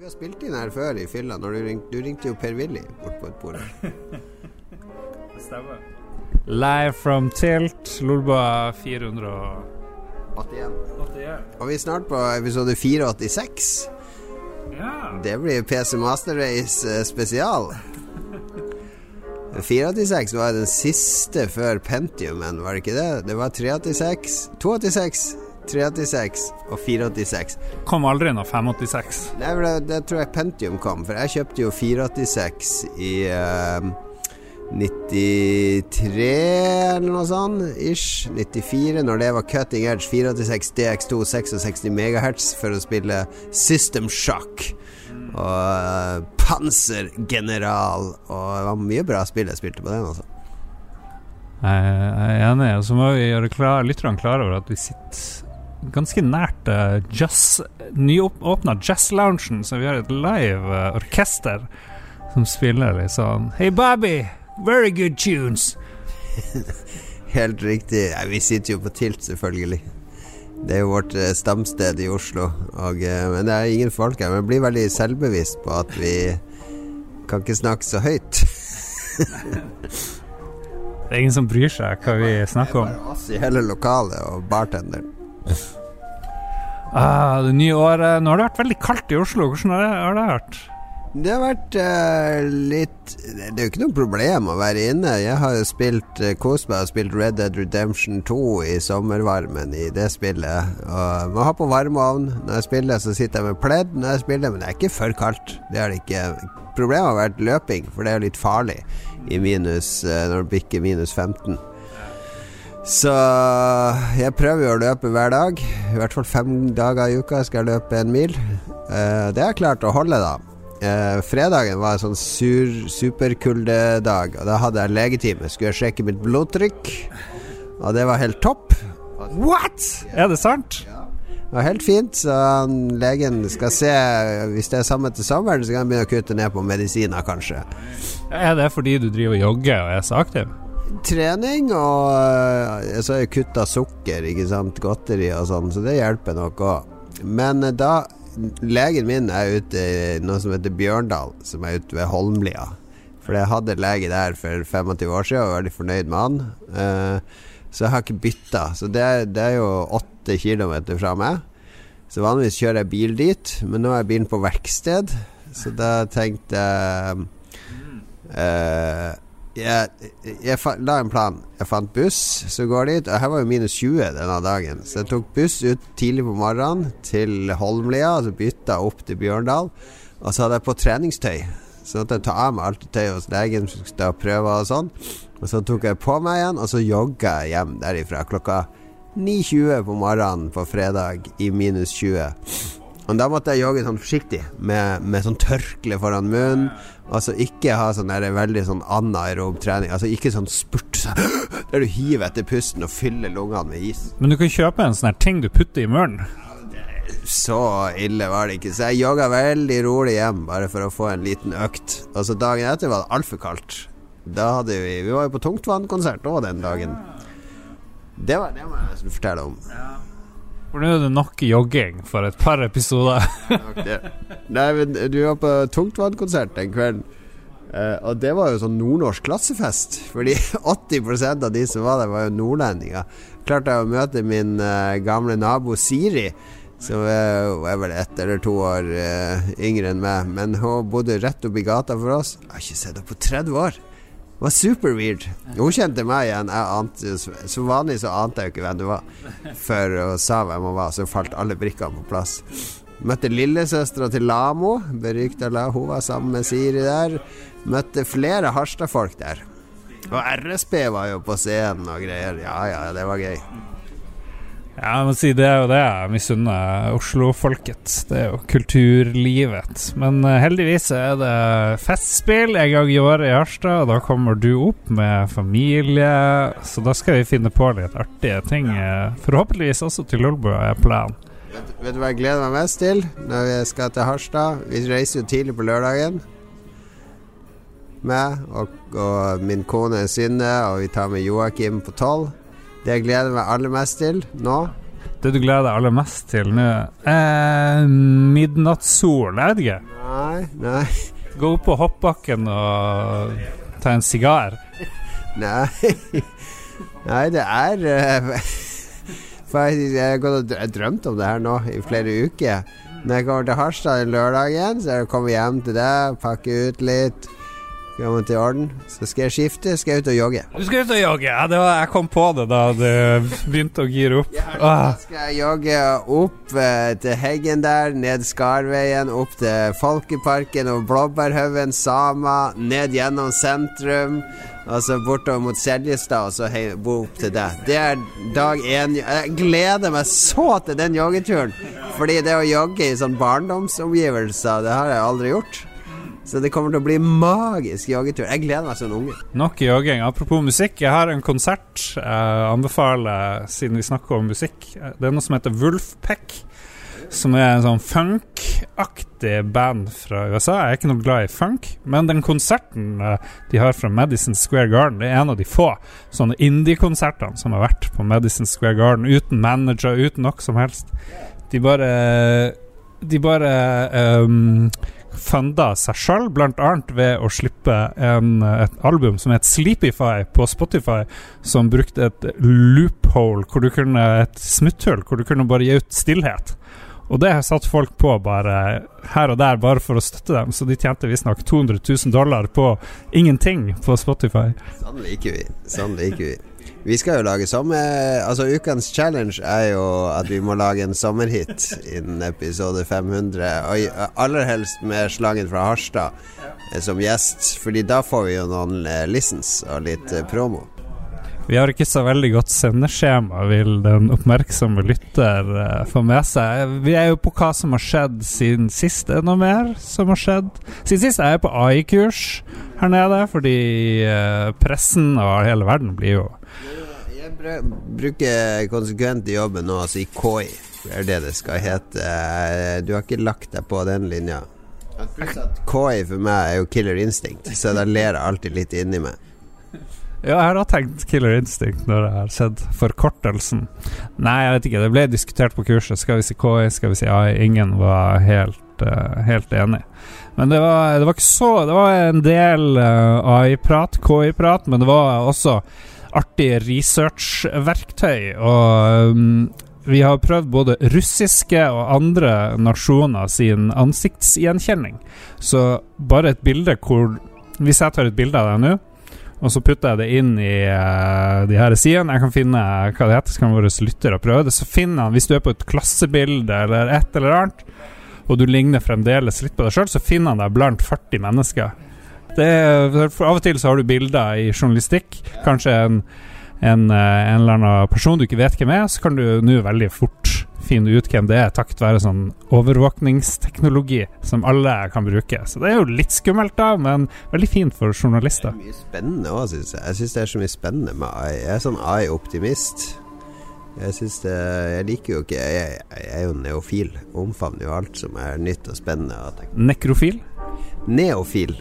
Vi har spilt inn her før i fylla. Når du, ringte, du ringte jo Per-Willy bort på et bord. Det stemmer. Live from Tilt, Lolba 481. Og vi er snart på episode 486. Ja. Det blir PC Master Race eh, spesial. 486 var den siste før Pentiumen, var det ikke det? Det var 386, 286, 386 og 486. Kom aldri noe 586. Nei, men det, det tror jeg Pentium kom, for jeg kjøpte jo 486 i eh, 93 eller noe sånt, ish. 94, når det var cutting edge 486 DX2 66 MHz for å spille System Shock. Og uh, Pansergeneral. Og det var mye bra spill jeg spilte på den, altså. Jeg er enig. Og så må vi gjøre klar, lytterne klar over at vi sitter ganske nært uh, jazz, nyåpna jazzloungen, så vi har et live uh, orkester som spiller litt sånn Hey, Bobby! Very good tunes! Helt riktig. Ja, vi sitter jo på Tilt, selvfølgelig. Det er jo vårt eh, stamsted i Oslo. Og, men det er ingen folk her. Men jeg blir veldig selvbevisst på at vi kan ikke snakke så høyt. Det er ingen som bryr seg hva vi snakker om. Det er bare oss i hele lokalet og bartenderen. Ah, det nye året Nå har det vært veldig kaldt i Oslo. Hvordan har det, har det vært? Det har vært uh, litt Det er jo ikke noe problem å være inne. Jeg har jo spilt uh, kost meg og spilt Red Dead Redemption 2 i sommervarmen i det spillet. Og man har på varmeovn. Når jeg spiller, så sitter jeg med pledd når jeg spiller, men det er ikke for kaldt. Det er det ikke. Problemet har vært løping, for det er jo litt farlig i minus uh, når det bikker minus 15. Så jeg prøver jo å løpe hver dag. I hvert fall fem dager i uka skal jeg løpe en mil. Uh, det har jeg klart å holde, da. Eh, fredagen var en sånn sur, superkuldedag, og da hadde jeg legetime. Skulle jeg sjekke mitt blodtrykk, og det var helt topp. What?! Er det sant? Det var helt fint, så legen skal se Hvis det er samme til sommeren, så kan han begynne å kutte ned på medisiner, kanskje. Er det fordi du driver og jogger og er så aktiv? Trening, og uh, så har jeg kutta sukker, ikke sant, godteri og sånn, så det hjelper nok òg. Men uh, da Legen min er ute i noe som heter Bjørndal, som er ute ved Holmlia. For jeg hadde lege der for 25 år siden og var veldig fornøyd med han. Uh, så jeg har ikke bytta. Så det er, det er jo 8 kilometer fra meg. Så vanligvis kjører jeg bil dit, men nå er bilen på verksted, så da tenkte jeg uh, jeg, jeg la en plan. Jeg fant buss som går dit. Og her var jo minus 20 denne dagen. Så jeg tok buss ut tidlig på morgenen til Holmlia, og så bytta opp til Bjørndal. Og så hadde jeg på treningstøy. Så måtte jeg ta av meg alt tøyet hos legen da prøver og sånn. Og så tok jeg på meg igjen, og så jogga jeg hjem derifra klokka 9.20 på morgenen på fredag i minus 20. Og da måtte jeg jogge sånn forsiktig, med, med sånn tørkle foran munnen. Altså ikke ha sånn der veldig sånn anaerob trening. Altså ikke sånn spurt så, der du hiver etter pusten og fyller lungene med is. Men du kan kjøpe en sånn her ting du putter i munnen. Så ille var det ikke. Så jeg jogga veldig rolig hjem, bare for å få en liten økt. Og så dagen etter var det altfor kaldt. Da hadde vi Vi var jo på tungtvannkonsert òg den dagen. Det, var, det må jeg fortelle om. For nå er det nok jogging for et par episoder. Nei, men du var på tungtvannkonsert den kvelden. Uh, og det var jo sånn nordnorsk klassefest. Fordi 80% av de som var der, var jo nordlendinger. Klarte jeg å møte min uh, gamle nabo Siri. Som uh, er vel ett eller to år yngre enn meg. Men hun bodde rett oppi gata for oss. Jeg har ikke sett henne på 30 år. Det var super weird. Hun kjente meg igjen. Ante, som vanlig så ante jeg jo ikke hvem du var. Før hun sa hvem hun var, så falt alle brikkene på plass. Møtte lillesøstera til Lamo, berykta La. Hun var sammen med Siri der. Møtte flere Harstad-folk der. Og RSB var jo på scenen og greier. Ja ja, det var gøy. Ja, jeg må si det er jo det jeg misunner Oslo-folket. Det er jo kulturlivet. Men uh, heldigvis er det festspill en gang i året i Harstad, og da kommer du opp med familie. Så da skal vi finne på litt artige ting. Uh, forhåpentligvis også til Lolbua er planen. Vet, vet, du hva jeg gleder meg mest til når vi skal til Harstad? Vi reiser jo tidlig på lørdagen. Meg og, og min kone Synne, og vi tar med Joakim på tolv. Det jeg gleder meg aller mest til nå, Det du gleder deg aller mest til nå? Eh, midnattssol, jeg vet ikke. Nei, nei, Gå opp på hoppbakken og ta en sigar. nei. Nei, det er eh, Faktisk, jeg har drømt om det her nå i flere uker. Når jeg kommer til Harstad lørdagen, så jeg kommer hjem til deg, pakker ut litt, komme til orden. Så skal jeg skifte, skal jeg ut og jogge. Du skal ut og jogge? Ja, det var, jeg kom på det da det begynte å gire opp. Da Ah, skal jeg jogge opp eh, til Heggen der, ned Skarveien, opp til Folkeparken og Blåbærhaugen, Sama, ned gjennom sentrum. Og så bortover mot Seljestad, og så hei, bo opp til deg. Det er dag én. Jeg gleder meg så til den joggeturen. Fordi det å jogge i sånn barndomsomgivelser, det har jeg aldri gjort. Så det kommer til å bli magisk joggetur. Jeg gleder meg som en unge. nok jogging. Apropos musikk, jeg har en konsert jeg anbefaler, siden vi snakker om musikk. Det er noe som heter Wolfpack. Som er en sånn funk-aktig band fra USA. Jeg er ikke noe glad i funk, men den konserten eh, de har fra Madison Square Garden, det er en av de få sånne indie-konsertene som har vært på Madison Square Garden, uten manager, uten noe som helst. De bare De bare um, funda seg sjøl, bl.a. ved å slippe en, et album som het Sleepify på Spotify, som brukte et loophole, hvor du kunne, et smutthull, hvor du kunne bare gi ut stillhet. Og det har satt folk på bare her og der, bare for å støtte dem. Så de tjente visstnok 200 000 dollar på ingenting på Spotify. Sånn liker vi. Sånn liker vi. Vi skal jo lage sommer... Altså, ukens challenge er jo at vi må lage en sommerhit innen episode 500. Og aller helst med slangen fra Harstad eh, som gjest, Fordi da får vi jo noen eh, listens og litt eh, promo. Vi har ikke så veldig godt sendeskjema, vil den oppmerksomme lytter få med seg. Vi er jo på hva som har skjedd siden sist. Er det noe mer som har skjedd? Siden sist er jeg på AI-kurs her nede, fordi pressen og hele verden blir jo Jeg bruker konsekvent i jobben nå å si KI. Det er det det skal hete. Eh, Du har ikke lagt deg på den linja. KI for meg er jo killer instinct, så da ler jeg alltid litt inni meg. Ja, jeg har da tenkt Killer Instinct når jeg har sett forkortelsen. Nei, jeg vet ikke. Det ble diskutert på kurset. Skal vi si KI, skal vi si AI? Ingen var helt, uh, helt enig. Men det var, det var ikke så Det var en del uh, AI-prat, KI-prat, men det var også artige researchverktøy. Og um, vi har prøvd både russiske og andre nasjoner sin ansiktsgjenkjenning. Så bare et bilde hvor Hvis jeg tar et bilde av deg nå og så putter jeg det inn i uh, de her sidene. Jeg kan finne hva det heter, så kan våre lyttere prøve det. Så finner han, hvis du er på et klassebilde eller et eller annet, og du ligner fremdeles litt på deg sjøl, så finner han deg blant 40 mennesker. Det er, Av og til så har du bilder i journalistikk. Kanskje en, en, eh, en eller annen person du ikke vet hvem er, så kan du nå veldig fort finne ut hvem det er, takket være sånn overvåkningsteknologi som alle kan bruke. Så det er jo litt skummelt, da, men veldig fint for journalister. Det er mye spennende òg, syns jeg. Jeg syns det er så mye spennende med AI. Jeg er sånn AI-optimist. Jeg syns det Jeg liker jo ikke Jeg, jeg er jo neofil. Omfavner jo alt som er nytt og spennende. Nekrofil. Neofil.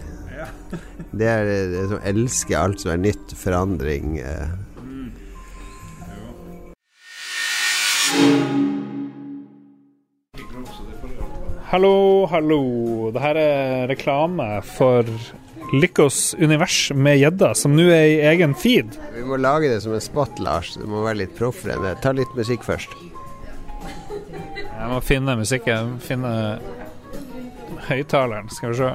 Det er det som elsker alt som er nytt, forandring. eh. Hallo, hallo. Det her er reklame for Lykkos univers med gjedda, som nå er i egen feed. Vi må lage det som en spot, Lars. Du må være litt proffere enn det. Ta litt musikk først. Jeg må finne musikken. Finne høyttaleren. Skal vi se.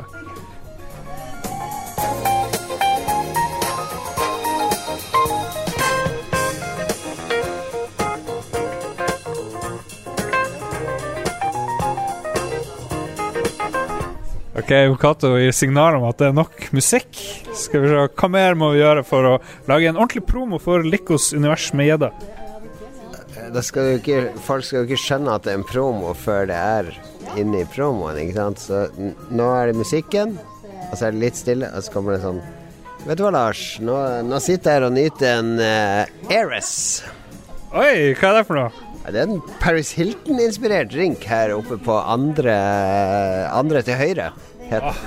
Ok, Vokato gir signal om at det er nok musikk. Skal vi se, Hva mer må vi gjøre for å lage en ordentlig promo for Likos univers med gjedda? Ikke, folk skal jo ikke skjønne at det er en promo før det er inne i promoen, ikke sant. Så nå er det musikken, og så er det litt stille, og så kommer det sånn Vet du hva, Lars? Nå, nå sitter jeg her og nyter en uh, Eres. Oi, hva er det for noe? Det er en Paris Hilton-inspirert drink her oppe på andre, andre til høyre. Åh.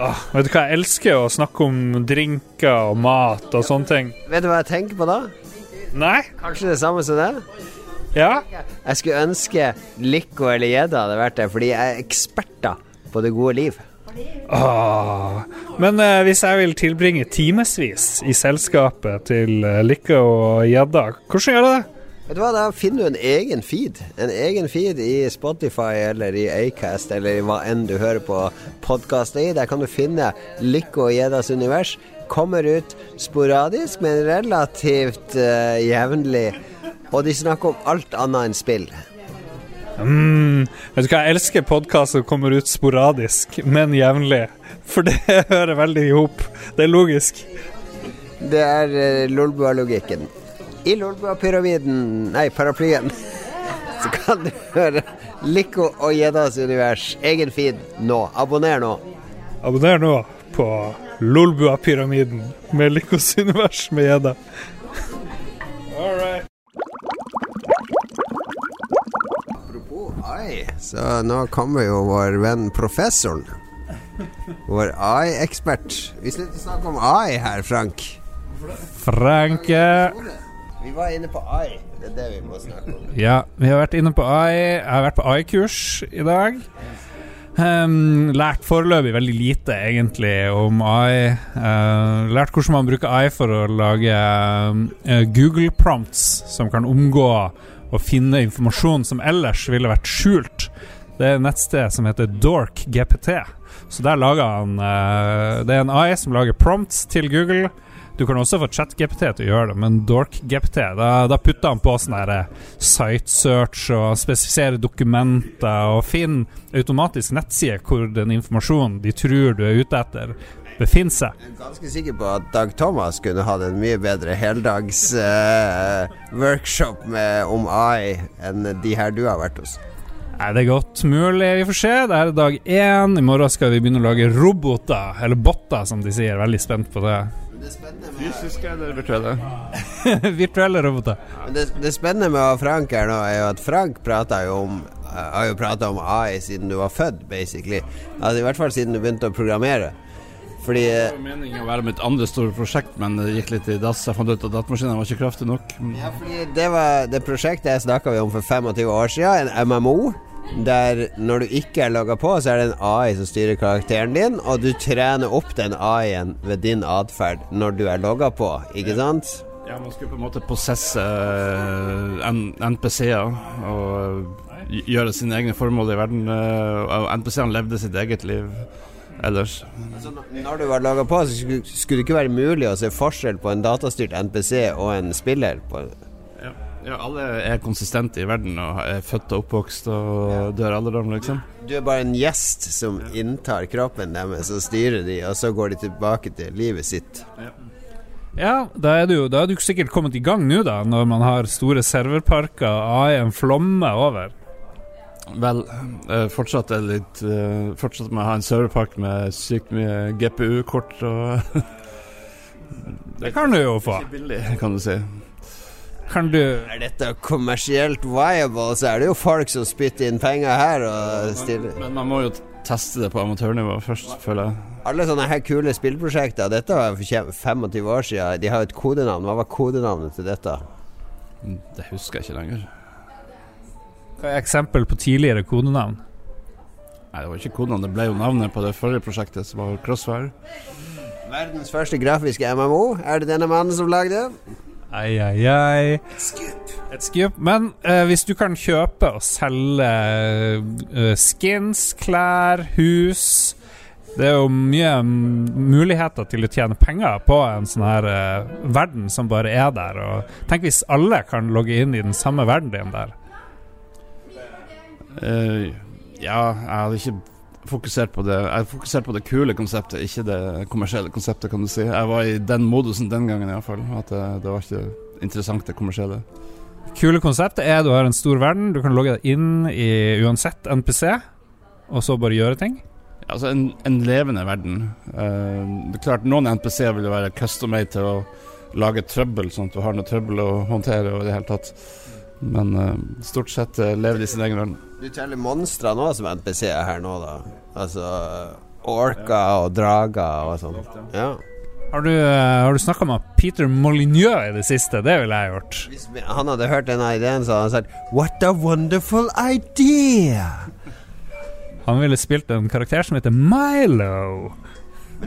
Åh, vet du hva, jeg elsker å snakke om drinker og mat og sånne ting. Vet du hva jeg tenker på da? Nei? Kanskje det samme som det? Ja? Jeg skulle ønske Lico eller Gjedda hadde vært der, fordi jeg er eksperter på det gode liv. Åh. Men eh, hvis jeg vil tilbringe timevis i selskapet til eh, Lykke og Gjedda, hvordan gjør jeg det? Vet du hva, Da finner du en egen feed. En egen feed i Spotify eller i Acast eller i hva enn du hører på podkast i. Der kan du finne Lykke og Gjeddas univers. Kommer ut sporadisk, men relativt uh, jevnlig. Og de snakker om alt annet enn spill. Mm, vet du hva, jeg elsker podkast som kommer ut sporadisk, men jevnlig. For det hører veldig i hop. Det er logisk. Det er uh, Lolbua-logikken. I Lolbua-pyramiden, nei, paraplyen, så kan du høre Lico og Gjeddas univers. Egen feed nå. Abonner nå. Abonner nå på Lolbua-pyramiden med Likos univers med Gjedda. All right. Apropos AI, så nå kommer jo vår venn professoren. Vår AI-ekspert. Vi slutter å snakke om AI her, Frank. Franke. Vi var inne på AI. Det er det vi må snakke om. Ja, vi har vært inne på AI. Jeg har vært på AI-kurs i dag. Um, lært foreløpig veldig lite, egentlig, om AI. Uh, lært hvordan man bruker AI for å lage uh, Google prompts som kan omgå å finne informasjon som ellers ville vært skjult. Det er et nettsted som heter Dork GPT. Så der lager han uh, Det er en AI som lager prompts til Google. Du kan også få ChatGPT til å gjøre det, men DorkGPT Da, da putter han på sånn site-search og spesifiserer dokumenter og finner automatisk nettside hvor den informasjonen de tror du er ute etter, befinner seg. Jeg er ganske sikker på at Dag Thomas kunne hatt en mye bedre heldags uh, workshop med, om AI enn de her du har vært hos. Er det godt mulig? Vi får se. Det er dag én. I morgen skal vi begynne å lage roboter, eller botter, som de sier. Veldig spent på det. Det spennende Fysiske eller virtuelle? Virtuelle roboter. Men det, det spennende med Frank her nå, er jo at Frank prater jo om eh, har jo prata om AI siden du var født, basically. Altså I hvert fall siden du begynte å programmere. Fordi Det eh, var meningen å være mitt andre store prosjekt, men det gikk litt i dass. Jeg fant ut at datamaskinen var ikke kraftig nok. Ja, fordi det var det prosjektet jeg snakka om for 25 år siden, en MMO. Der når du ikke er logga på, så er det en AI som styrer karakteren din, og du trener opp den AI-en ved din atferd når du er logga på, ikke sant? Ja, Man skulle på en måte prosesse eh, NPC-er og gjøre sine egne formål i verden. eh, NPC-ene levde sitt eget liv ellers. Altså, når du var laga på, så skulle, skulle det ikke være mulig å se forskjell på en datastyrt NPC og en spiller. På, Ja. ja, alle er konsistente i verden og er født og oppvokst og dør alderdom, liksom. du er bare en gjest som inntar kroppen deres og styrer de, og så går de tilbake til livet sitt. Ja, da er, du, da er du sikkert kommet i gang nå, da, når man har store serverparker, AI-en flommer over. Vel, eh, fortsatt er det litt eh, Fortsatt må jeg ha en serverpark med sykt mye GPU-kort og Det kan du jo få. Ikke billig, kan du si. Kan du Er dette kommersielt viable, så er det jo folk som spytter inn penger her og stiller Men man må jo teste det på amatørnivå først, føler jeg. Alle sånne her kule spillprosjekter Dette var for 25 år siden. De har jo et kodenavn. Hva var kodenavnet til dette? Det husker jeg ikke lenger. Hva er eksempel på tidligere kodenavn? Nei, det var ikke kodenavn. det ble jo navnet på det forrige prosjektet, som var Crossfire. Verdens første grafiske MMO. Er det denne mannen som lagde? Ai, ai, ai. Et skup. Men eh, hvis du kan kjøpe og selge eh, skins, klær, hus Det er jo mye muligheter til å tjene penger på en sånn her eh, verden som bare er der. Og tenk hvis alle kan logge inn i den samme verden din der. Eh, ja, jeg hadde ikke fokusert på det Jeg fokuserte på det kule konseptet, ikke det kommersielle konseptet, kan du si. Jeg var i den modusen den gangen, iallfall. At det, det var ikke interessant, det kommersielle. Kule konseptet er du har en stor verden. Du kan logge deg inn i uansett NPC, og så bare gjøre ting. Altså en, en levende verden. Uh, det er klart Noen NPC-er vil jo være custom-made til å lage trøbbel, sånn at du har noe trøbbel å håndtere og i det hele tatt. Men uh, stort sett uh, lever de sin egen verden. Du teller monstre nå som NPC-er her nå, da. Altså orker og drager og sånn. Ja. Har du, uh, har du snakka med Peter Molyneux i det siste? Det ville jeg gjort. Hvis han hadde hørt denne ideen, så hadde han sagt What a wonderful idea! Han ville spilt en karakter som heter Milo.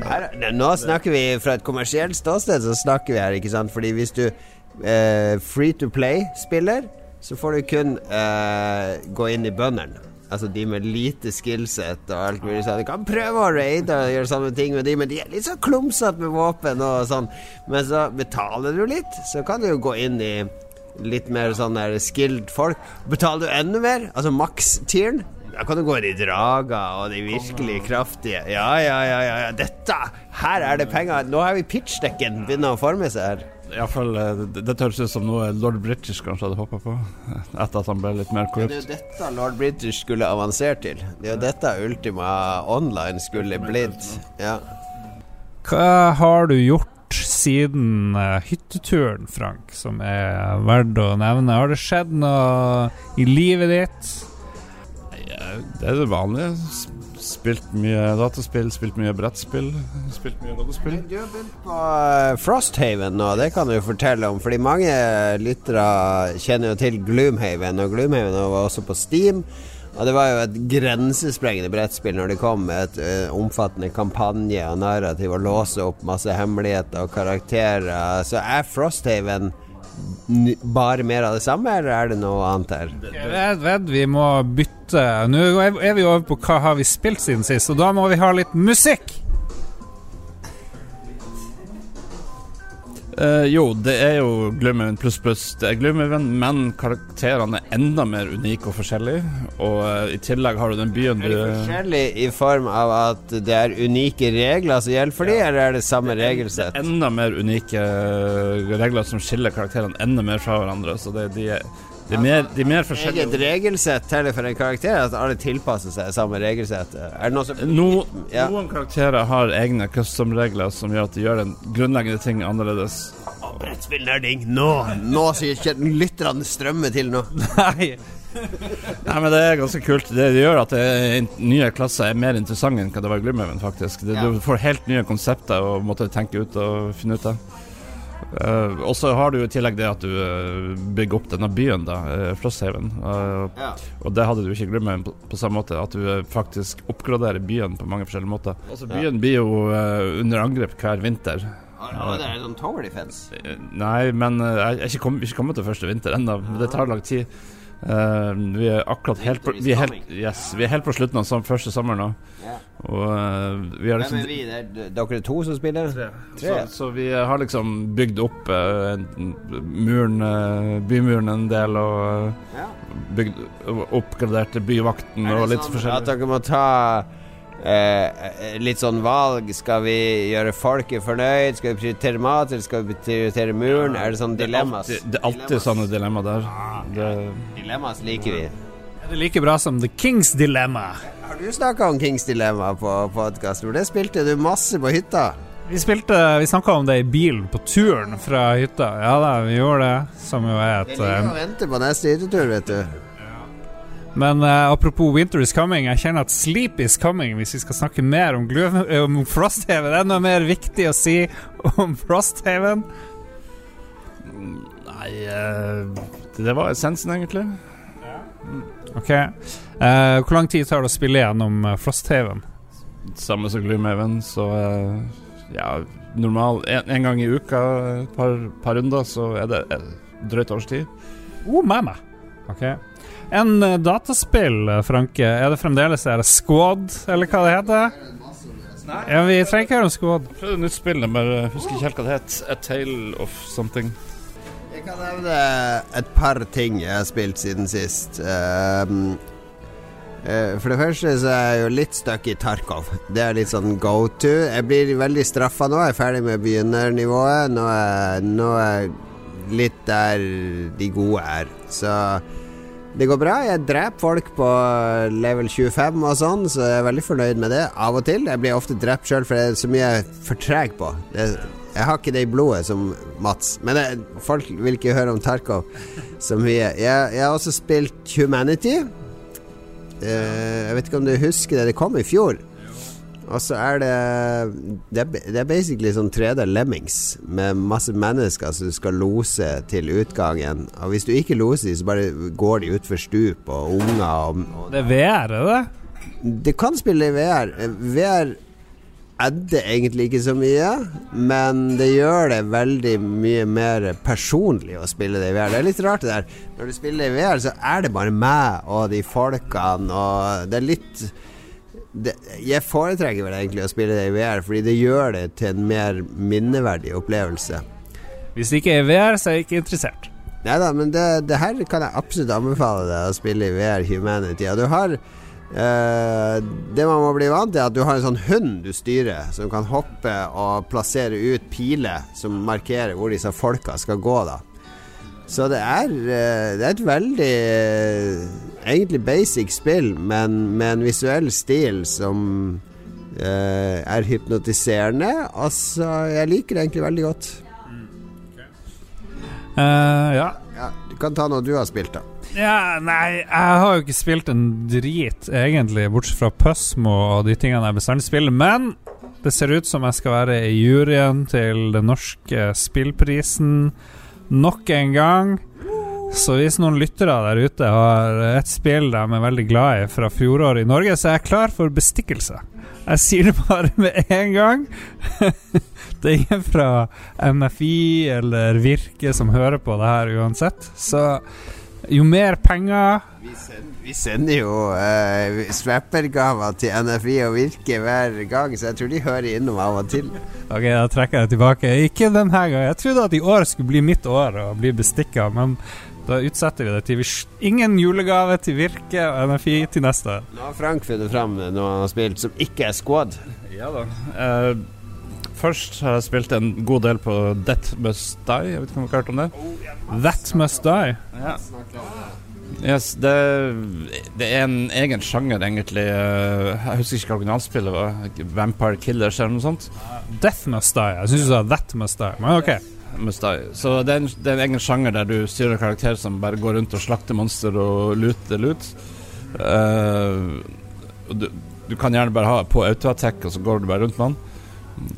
Her, nå snakker vi fra et kommersielt ståsted, så snakker vi her, ikke sant? Fordi hvis du eh, free to play-spiller, så får du kun eh, gå inn i bøndene. Altså de med lite skillset og alt mulig sånn. Du kan prøve å raide og gjøre samme ting med de, men de er litt sånn klumsete med våpen og sånn. Men så betaler du litt, så kan du jo gå inn i litt mer sånn der skilled folk. Betaler du enda mer, altså maks-tieren, da kan du gå i drager og de virkelig kraftige. Ja, ja, ja, ja. Dette! Her er det penger. Nå har vi pitchdekken begynner å forme seg her. Iallfall det, det høres ut som noe lord British kanskje hadde håpa på, etter at han ble litt mer korrupt. Det er jo dette lord British skulle avansere til. Det er jo dette Ultima Online skulle blitt. Ja. Hva har du gjort siden uh, hytteturen, Frank, som er verdt å nevne? Har det skjedd noe i livet ditt? Det er det vanlige. Spilt mye dataspill, spilt mye brettspill. Spilt mye dataspill. Du har begynt på uh, Frosthaven nå, det kan du fortelle om. Fordi mange lyttere kjenner jo til Gloomhaven, og Gloomhaven var også på Steam. Og det var jo et grensesprengende brettspill når det kom med et uh, omfattende kampanje og narrativ og låse opp masse hemmeligheter og karakterer. Så er Frosthaven bare mer av det samme, eller er det noe annet her? Ved, ved, vi må bytte Nå er vi over på hva har vi spilt siden sist, og da må vi ha litt musikk. Uh, jo, det er jo Gloomhaven pluss pluss. Det er Gloomhaven, men karakterene er enda mer unike og forskjellige. Og uh, i tillegg har du den byen du Er det forskjellige i form av at det er unike regler som gjelder for dem, ja. eller er det samme regelsett? Det er enda mer unike uh, regler som skiller karakterene enda mer fra hverandre. Så det, de er de er mer, de er mer forskjellige. Eget regelsett teller for en karakter? At alle tilpasser seg samme regelsett? Er det noe som no, ja. Noen karakterer har egne custom-regler som gjør at de gjør en grunnleggende ting annerledes. Oh, Brettspillnerding! Nå! Nå sier lytterne strømmer til nå. Nei. Nei, men det er ganske kult. Det gjør at det, nye klasser er mer interessante enn hva det var i Glimmerven, faktisk. Det, ja. Du får helt nye konsepter å måtte tenke ut og finne ut av. Uh, og så har du i tillegg det at du uh, bygger opp denne byen, da, uh, Frosthaven. Uh, ja. Og det hadde du ikke glemt på, på, samme måte, at du faktisk oppgraderer byen på mange forskjellige måter. Altså Byen ja. blir jo under angrep hver vinter. Ja, det er sånn tower defense? Nei, men jeg er ikke kommet, ikke kommet til første vinter ennå. Det tar lang tid. Uh, vi er akkurat helt på, vi er helt, yes, vi er helt på slutten av som, første sommer nå. Yeah. Og uh, vi har liksom Hvem er vi? Det er dere to som spiller? Tre. Tre. Så, så, vi har liksom bygd opp uh, muren, bymuren en del, og ja. bygd oppgraderte byvakten og litt sånn forskjellig. At dere må ta Eh, litt sånn valg. Skal vi gjøre folket fornøyd? Skal vi prioritere mat, eller skal vi prioritere muren? Er det sånne dilemmas? Det er alltid, det er alltid sånne dilemma der. Det... Dilemmas liker vi. Er det like bra som The Kings Dilemma? Har du snakka om Kings Dilemma på podkast? Det spilte du masse på hytta. Vi spilte, vi snakka om det i bilen på turen fra hytta. Ja da, vi gjorde det. Som jo er et Jeg ligger å vente på neste hyttetur, vet du. Men uh, apropos Winter is coming, jeg kjenner at sleep is coming hvis vi skal snakke mer om, om Frosthaven. Noe mer viktig å si om Frosthaven? Nei uh, Det var essensen, egentlig. Ja. Ok. Uh, hvor lang tid tar det å spille gjennom Frosthaven? Samme som Gloomhaven, så ja, normal en, en, gang i uka, et par, par runder, så er det et drøyt års tid. Oh, mamma. Ok en uh, dataspill, eh, Franke, er det fremdeles er det Squad, eller hva det heter? Nei. Ja, vi trenger ikke høre om Squad. Prøvde et nytt spill, jeg husker ikke helt hva det het. A Tale of Something. Jeg kan nevne et par ting jeg har spilt siden sist. Um, uh, for det første så er jeg jo litt stuck i Tarkov. Det er litt sånn go to. Jeg blir veldig straffa nå. Jeg er ferdig med begynnernivået. Nå er, nå er jeg litt der de gode er. Så det går bra. Jeg dreper folk på level 25 og sånn, så jeg er veldig fornøyd med det. Av og til. Jeg blir ofte drept sjøl, for det er så mye jeg er for treg på. Det, jeg har ikke det i blodet som Mats. Men det, folk vil ikke høre om Tarkov så mye. Jeg, jeg har også spilt Humanity. Uh, jeg vet ikke om du husker det. Det kom i fjor. Og så er det Det er, det basically sånn 3D Lemmings med masse mennesker som du skal lose til utgangen. Og hvis du ikke loser dem, så bare går de utfor stup og unger og, og Det er VR, er det? Det kan spille i VR. VR adder egentlig ikke så mye, men det gjør det veldig mye mer personlig å spille det i VR. Det er litt rart det der. Når du spiller i VR, så er det bare meg og de folkene, og det er litt det, Jeg foretrekker vel egentlig å spille det i VR, fordi det gjør det til en mer minneverdig opplevelse. Hvis det ikke er VR, så er jeg ikke interessert. Nei da, men det, det her kan jeg absolutt anbefale deg å spille i VR Humanity. Og du har Uh, det man må bli vant til, er at du har en sånn hund du styrer, som kan hoppe og plassere ut piler som markerer hvor disse folka skal gå. da Så det er, uh, det er et veldig uh, egentlig basic spill, men med en visuell stil som er hypnotiserende. Altså, jeg liker det egentlig veldig godt. ja. ja. Du kan ta noe du har spilt, da. Ja, nei, jeg har jo ikke spilt en drit, egentlig, bortsett fra Pøsmo og de tingene jeg bestandig spiller. Men det ser ut som jeg skal være i juryen til den norske spillprisen nok en gang. Så hvis noen lyttere der ute har et spill de er veldig glad i fra fjoråret i Norge, så er jeg klar for bestikkelse. Jeg sier det bare med en gang. det er ingen fra NFI eller Virke som hører på det her uansett. Så jo mer penger Vi sender, vi sender jo uh, swappergaver til NFI og Virke hver gang, så jeg tror de hører innom av og til. Ok, da trekker jeg det tilbake. Ikke denne gangen. Jeg trodde at i år skulle bli mitt år og bli bestikka, men da utsetter vi det til vi ingen julegave til Virke og NFI til neste. Nå har Frank funnet fram noe han har spilt som ikke er squad. Ja da. Uh, først har jeg spilt en god del på Death Must Die. Jeg vet ikke om du har hørt om det? That Must Die? Ja. Yes, det, det, er en egen sjanger, egentlig. Jeg husker ikke hva originalspillet var. Vampire Killers eller noe sånt. Death Must Die. Jeg syns du sa That Must Die, men ok. Must Die. Så det er, en, det er en egen sjanger der du styrer karakterer som bare går rundt og slakter monster og luter lut. Uh, du, du, kan gjerne bare ha på autoattack, og så går du bare rundt med han.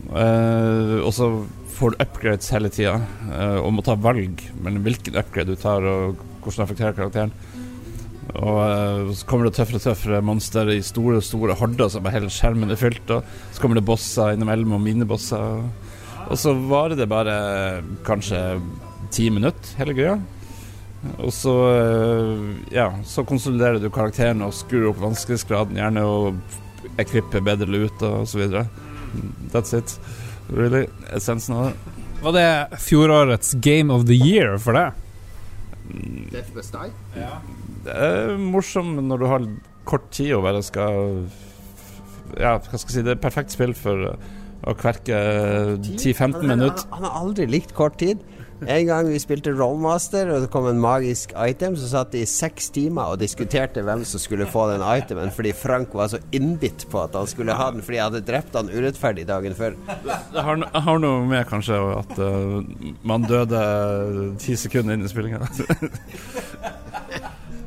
Uh, og så får du upgrades hele tida, uh, og må ta valg mellom hvilken upgrade du tar, og hvordan det affekterer karakteren. Og uh, så kommer det tøffere og tøffere monster i store store horder som hele skjermen er fylt. Og så kommer det bosser innimellom, og minibosser. Og så varer det bare kanskje ti minutter, hele greia. Og så ja, så konsoliderer du karakteren og skrur opp vanskelighetsgraden, gjerne, og ekvipper bedre lute og så videre. That's it. Really. Essensen av det. Var det fjorårets Game of the Year for deg? Death Must Die? Ja. Det er morsomt når du har kort tid og bare skal Ja, hva skal jeg si Det er perfekt spill for å kverke 10-15 minutter. Han, han har aldri likt kort tid. En gang vi spilte Rollmaster, og det kom en magisk item, så satt de i seks timer og diskuterte hvem som skulle få den itemen, fordi Frank var så innbitt på at han skulle ha den fordi jeg hadde drept han urettferdig dagen før. Det har, har noe med kanskje at uh, man døde ti sekunder inn i spillinga.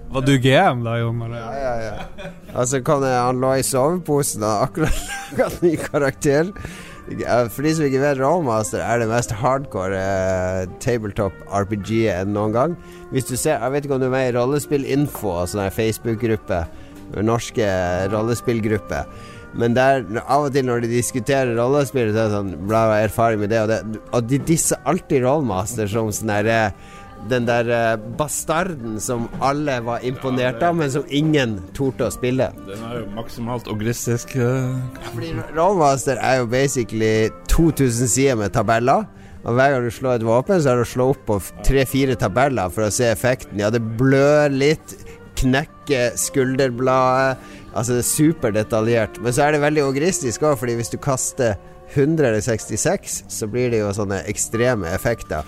Var du GM da, Jon? Ja, ja, ja. Altså, kan jeg, han lå i soveposen og akkurat laga ny karakter. For de som ikke vet, Rollmaster er det mest hardcore eh, tabletop RPG enn noen gang. Hvis du ser, Jeg vet ikke om du er med i Rollespillinfo, altså en Facebook-gruppe. Norske rollespillgruppe. Men der, av og til når de diskuterer rollespill, så er det sånn Bla, bla, erfaring med det og det. Og de disser alltid Rollmaster som sånn derre den der uh, bastarden som alle var imponert av, men som ingen torde å spille. Den er jo maksimalt ogristisk. Uh. Fordi Rollmaster er jo basically 2000 sider med tabeller. Og hver gang du slår et våpen, så er det å slå opp på tre-fire tabeller for å se effekten. Ja, det blør litt, knekker skulderbladet. Altså, det er superdetaljert. Men så er det veldig ogristisk òg, fordi hvis du kaster 166, så blir det jo sånne ekstreme effekter.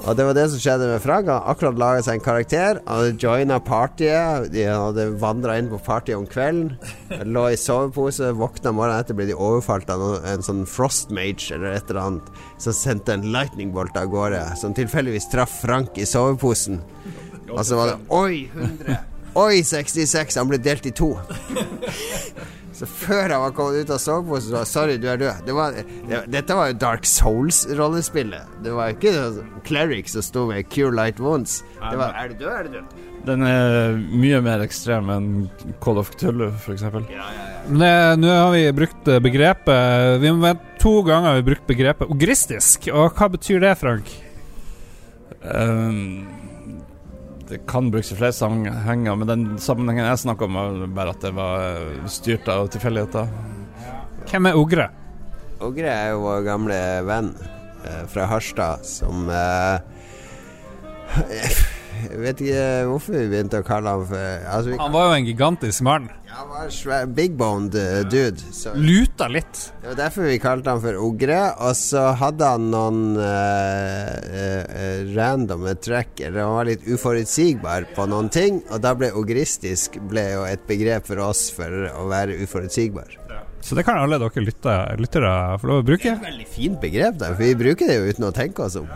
Og det var det som skjedde med Frank. Han akkurat laga seg en karakter. Han hadde joina partyet. De hadde vandra inn på partyet om kvelden. Lå i sovepose. Våkna morgenen etter ble de overfalt av en sånn frostmage eller et eller annet. Som sendte en lightning bolt av gårde, som tilfeldigvis traff Frank i soveposen. Og så var det Oi, 100! Oi, 66! Han ble delt i to. Så før han var kommet ut av soveposen, så var Sorry, du er død. Det var, det, dette var jo Dark Souls-rollespillet. Det var ikke Cleric som sto med Cure Light Wounds. Det var Er du død, er du død? Den er mye mer ekstrem enn Call of Cthulhu, f.eks. Ja, ja, ja. Nå har vi brukt eh, begrepet Vi må vente To ganger har vi brukt begrepet ogristisk. Og hva betyr det, Frank? Um, det kan brukes i flere sammenhenger, men den sammenhengen jeg snakker om, var bare at det var eh, styrt av tilfeldigheter. Hvem er ogre? Ogre er jo vår gamle venn eh, fra Harstad som eh, Jeg vet ikke hvorfor vi begynte å kalle han for altså, Han var jo en gigantisk mann. ja, han var svær, Big boned uh, dude. Så Luta litt. det var derfor vi kalte han for Ogre. Og så hadde han noen uh, uh, randomme trekk, eller han var litt uforutsigbar på noen ting. Og da ble ogristisk ble jo et begrep for oss for å være uforutsigbar. Så det kan alle dere lytte- lyttere få lov å bruke. Det er et Veldig fint begrep, da, for vi bruker det jo uten å tenke oss om.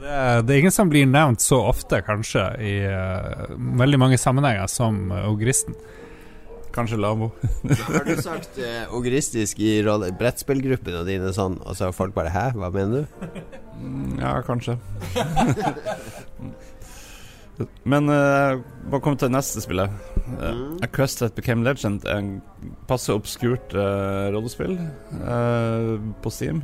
Det, det er ingen som blir nevnt så ofte, kanskje, i uh, veldig mange sammenhenger som uh, ogristen. Kanskje Lamo. Har du sagt uh, ogristisk i brettspillgruppene dine sånn, og så har folk bare 'hæ, hva mener du?' Mm, Ja, kanskje. Men uh, bare kom til neste spillet. Uh, A Quest That Became Legend er en passe obskurt uh, rollespill uh, på Steam.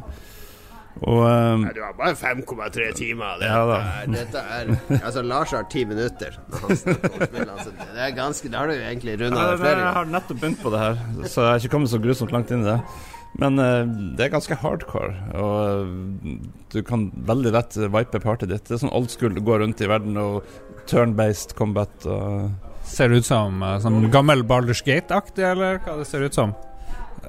Og eh, Du har bare 5,3 timer. Det, Ja da. er, dette er Altså, Lars har ti minutter når han snakker om spillene. Så det er ganske Da har du jo egentlig runda Ja, det flere jeg har nettopp begynt på det her, så jeg har ikke kommet så grusomt langt inn i det. Men uh, det er ganske hardcore, og uh, du kan veldig lett vipe partyet ditt. Det er sånn old school, du går rundt i verden og turn-based combat og Ser det ut som uh, sånn gammel Baldur's Gate-aktig, eller hva det ser ut som?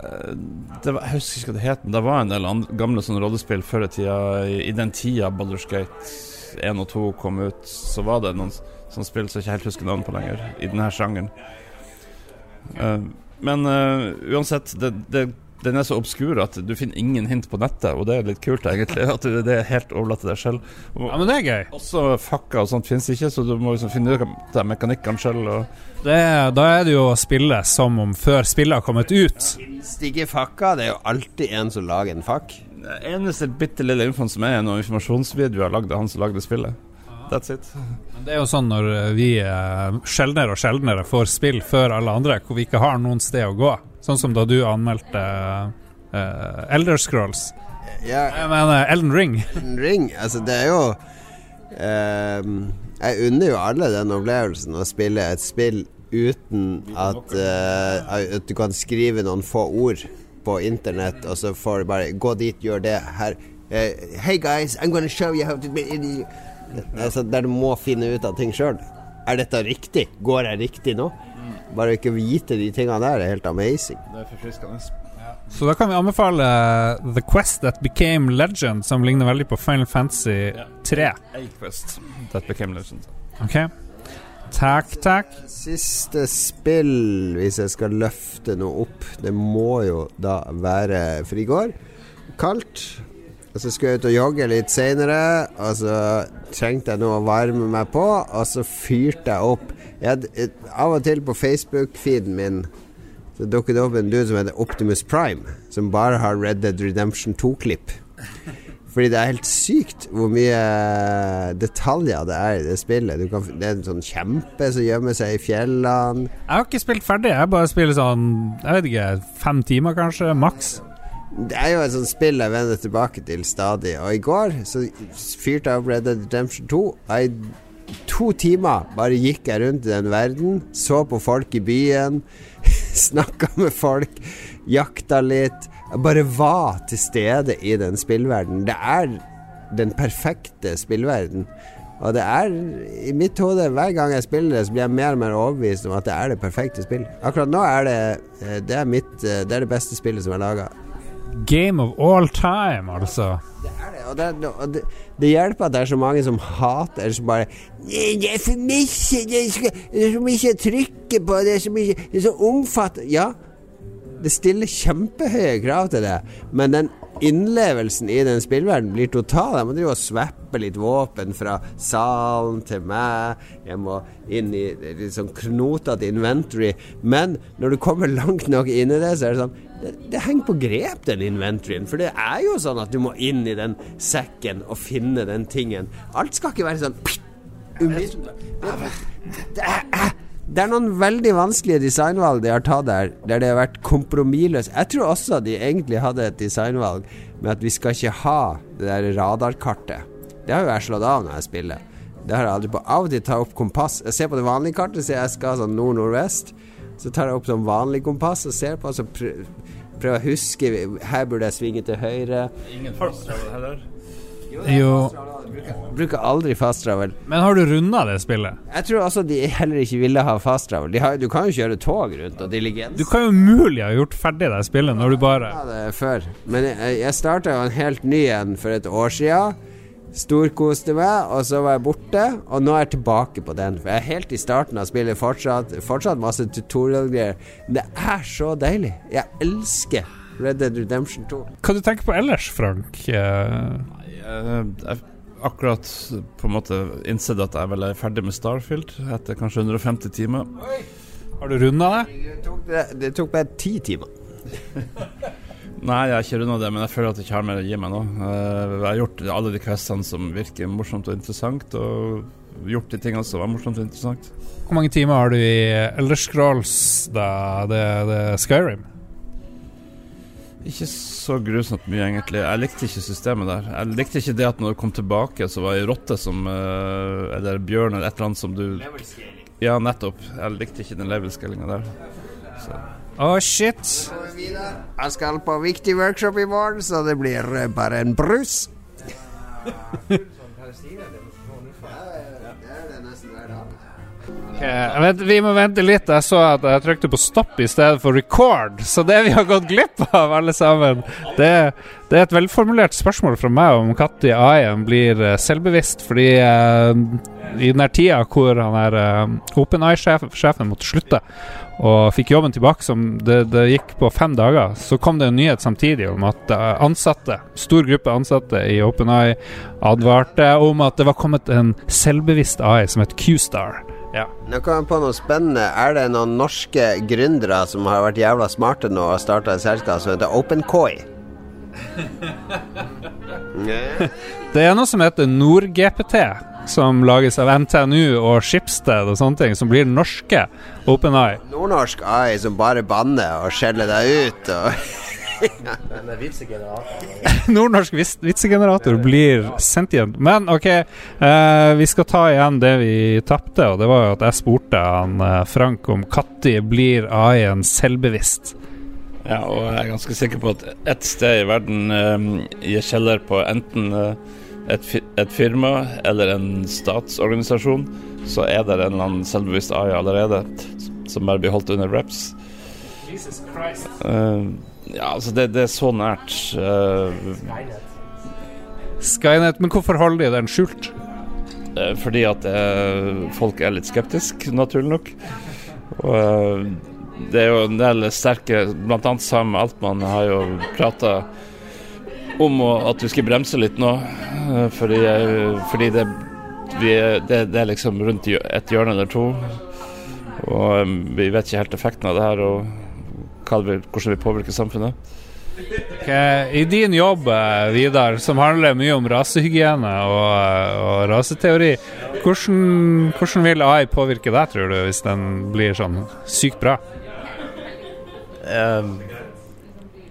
Eh, var, Jeg husker ikke hva det het, men det var en del andre, gamle sånne rollespill før i tida. I, den tida Baldur's Gate 1 og 2 kom ut, så var det noen sånne spill som jeg ikke helt husker navnet på lenger, i denne sjangeren. Uh, men uh, uansett, det, det, den er så obskur at du finner ingen hint på nettet, og det er litt kult, egentlig. At du- det er helt overlatt til deg selv. Og, Ja, men det er gøy. også fakka og sånt finnes ikke, så du må liksom finne ut av mekanikkene selv. Det, da er det jo å spille som om før spillet har kommet ut. Stikke fakka, det er jo alltid en som lager en fakk. Det eneste bitte lille infoen som er, er noen informasjonsvideoer lagd av han som lagde spillet. That's it. Men Det er jo sånn når vi eh, sjeldnere og sjeldnere får spill før alle andre, hvor vi ikke har noen sted å gå. Sånn som da du anmeldte uh, Elder Scrolls. Ja, Jeg mener Elden Ring. Elden Ring, altså det er jo ehm, Jeg unner jo alle den opplevelsen å spille et spill uten at, uh, at du kan skrive noen få ord på internett, og så får du bare gå dit, gjør det her. Uh, hey guys, I'm gonna show you how to be altså, Der du må finne ut av ting sjøl. Er dette riktig? Går jeg riktig nå? Bare ikke vite de tingene der er helt amazing. Det er forfriskende. Så da kan vi anbefale eh, The Quest That Became Legend, som ligner veldig på Final Fantasy 3. A-Quest. That became legend. Ok? Takk, takk. Siste spill, hvis jeg skal løfte noe opp, det må jo da være Frigård. kaldt. Og så skulle jeg ut og jogge litt seinere, og så trengte jeg noe å varme meg på, og så fyrte jeg opp jeg, hadde- Av og til på Facebook-feeden min så dukket det opp en dude som heter Optimus Prime, som bare har Red Dead Redemption 2-klipp. Fordi det er helt sykt hvor mye detaljer det er i det spillet. Kan, det er en sånn kjempe som gjemmer seg i fjellene. Jeg har ikke spilt ferdig. Jeg bare spiller sånn Jeg vet ikke, fem timer kanskje, maks. Det er jo et sånt spill jeg vender tilbake til stadig. Og i går så fyrte jeg opp Red Dead Redemption 2. Og I to timer bare gikk jeg rundt i den verden, så på folk i byen, snakka med folk, jakta litt. Jeg bare var til stede i den spillverdenen. Det er den perfekte spillverden. Og det er i mitt hode Hver gang jeg spiller det, så blir jeg mer og mer overbevist om at det er det perfekte spill. Akkurat nå er det eh, Det er, mitt, eh, det, er det beste spillet som er laga. Game of all time, altså. Det er det, og det, og det, det hjelper at det er så mange som hater som bare Det er for mye, det er, så- mye å på, det er så mye Det er så omfattende Ja, det stiller kjempehøye krav til det, men den innlevelsen i den spillverdenen blir total. Jeg må drive og sveppe litt våpen fra salen til meg. Jeg må inn i litt sånn knotete inventory. Men når du kommer langt nok inn i det, så er det sånn det, det, henger på grep, den inventoryen. For det er jo sånn at du må inn i den sekken og finne den tingen. Alt skal ikke være sånn. Det, er noen veldig vanskelige designvalg de har tatt der, der det har vært kompromissløst. Jeg tror også de egentlig hadde et designvalg med at vi skal ikke ha det der radarkartet. Det har jo jeg slått av når jeg spiller. Det har jeg aldri på. Av og til tar jeg opp kompass. Jeg ser på det vanlige kartet, så jeg skal sånn nord-nordvest. Så tar jeg opp sånn vanlig kompass og ser på, og så prøver å huske Her burde jeg svinge til høyre. Ingen fasttravel heller? Jo. Bruker aldri fasttravel. Men har du runda det spillet? Jeg tror altså de heller ikke ville ha fasttravel. Du kan jo kjøre tog rundt og diligens. Du kan jo umulig ha gjort ferdig det spillet når du bare Ja, det er før. Men jeg, jeg starta jo en helt ny en for et år sia. Storkoste meg, og så var jeg borte. Og nå er jeg tilbake på den. For jeg er helt i starten av spillet fortsatt. Fortsatt masse tutorial-greier. Det er så deilig. Jeg elsker Red Dead Redemption 2. Hva du tenker på ellers, Frank? Nei, Jeg, jeg, akkurat på en måte innsett at jeg vel er ferdig med Starfield etter kanskje 150 timer. Har du runda det? Det tok, det, det tok bare ti timer. Nei, jeg er ikke runda det, men jeg føler at jeg ikke har mer å gi meg nå. Eh, jeg har gjort alle de questene som virker morsomt og interessant, og gjort de tingene som var morsomt og interessant. Hvor mange timer har du i Elder Scrolls, da? Det, det Skyrim? Ikke så grusomt mye, egentlig. Jeg likte ikke systemet der. Jeg likte ikke det at når du kom tilbake, så var ei rotte som eh, Eller bjørn eller et eller annet som du Ja, nettopp. Jeg likte ikke den level-scalinga der. Så å, oh, shit. Jeg skal på viktig workshop i morgen, så det blir eh, bare en brus. Okay, vet, vi må vente litt. Jeg så at jeg trykte på stopp i stedet for record. Så det vi har gått glipp av, alle sammen, det, det er et velformulert spørsmål fra meg om når AI-en blir uh, selvbevisst. Fordi uh, i den tida hvor han er uh, OpenEye-sjefen måtte slutte og fikk jobben tilbake, som det, det, gikk på fem dager, så kom det en nyhet samtidig om at ansatte, stor gruppe ansatte i OpenEye advarte om at det var kommet en selvbevisst AI som het Q-Star. Ja. Nå kom jeg på noe spennende. Er det noen norske gründere som har vært jævla smarte nå og starta et selskap som heter OpenCoy? det er noe som heter NordGPT, som lages av NTNU og Skipsted og sånne ting, som blir norske OpenEye. Nordnorsk AI som bare banner og skjeller deg ut og Nordnorsk vitsegenerator blir sendt igjen. Men OK, eh, vi skal ta igjen det vi tapte. Og det var jo at jeg spurte han eh, Frank om når blir AI-en selvbevisst. Ja, og jeg er ganske sikker på at ett sted i verden, eh, gir kjeller på enten eh, et, et, firma eller en statsorganisasjon, så er det en eller annen selvbevisst AI allerede som bare blir holdt under reps. Jesus Christ. Uh, ja, altså, det, det, er så nært. Uh, Skynet. Men hvorfor holder de den skjult? Uh, fordi at uh, folk er litt skeptiske, naturlig nok. Og det er jo en del sterke Blant annet Sam Altmann har jo prata om at du skal bremse litt nå, fordi, fordi det, vi, det, det, er liksom rundt et hjørne eller to. Og vi vet ikke helt effekten av det her. og hvordan vi påvirker samfunnet. Okay. I din jobb, eh, Vidar, som handler mye om rasehygiene og, eh, og raseteori, hvordan, hvordan, vil AI påvirke deg, tror du, hvis den blir sånn sykt bra? Um,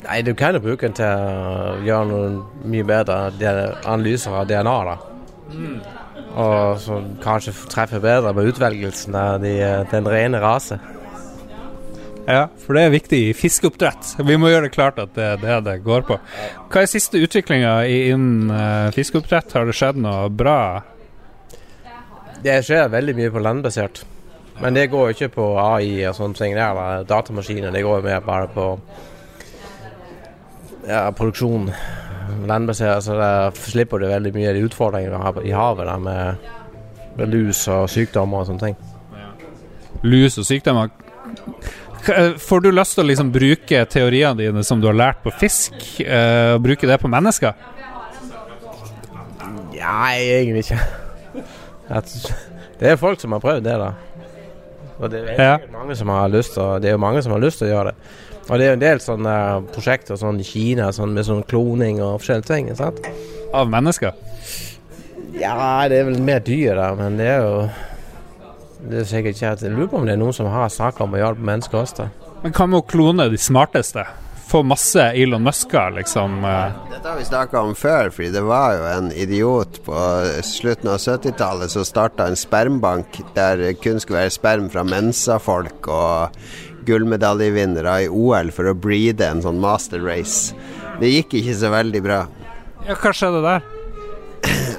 nei, du kan jo bruke den til å gjøre noe mye bedre analyser av DNA. da. Mm. Og som kanskje treffer bedre med utvelgelsen av de, den rene rase. Ja, for det er viktig i fiskeoppdrett. Vi må gjøre det klart at det er det det går på. Hva er siste utviklinga innen uh, fiskeoppdrett? Har det skjedd noe bra? Det skjer veldig mye på landbasert. Men det går jo ikke på AI og sånne ting. Det er datamaskiner. Det går mer bare på ja, produksjon. Landbasert. Så der slipper du veldig mye av de utfordringene i havet der med, med lus og sykdommer og sånne ting. Lus og sykdommer Får du lyst til å liksom bruke teoriene dine som du har lært på fisk, eh, og bruke det på mennesker? Nei, egentlig ikke. Det er folk som har prøvd det, da. Og det er Ja. mange som har lyst til det er jo mange som har lyst til å gjøre det. Og det er jo en del sånne prosjekter sånn i Kina sånn med sånn kloning og forskjellige ting. sant? Av mennesker? Ja, det er vel mer dyr, der, men det er jo Det er sikkert ikke at Jeg lurer på om det er noen som har saker om å hjelpe mennesker også. da. Men hva med å klone de smarteste? Få masse Elon Musker, liksom. eh. Dette har vi snakka om før, fordi det var jo en idiot på slutten av 70-tallet som starta en spermbank der det kun skulle være sperm fra Mensa-folk og gullmedaljevinnere i OL for å breede en sånn master race. Det gikk ikke så veldig bra. Ja, hva skjedde der?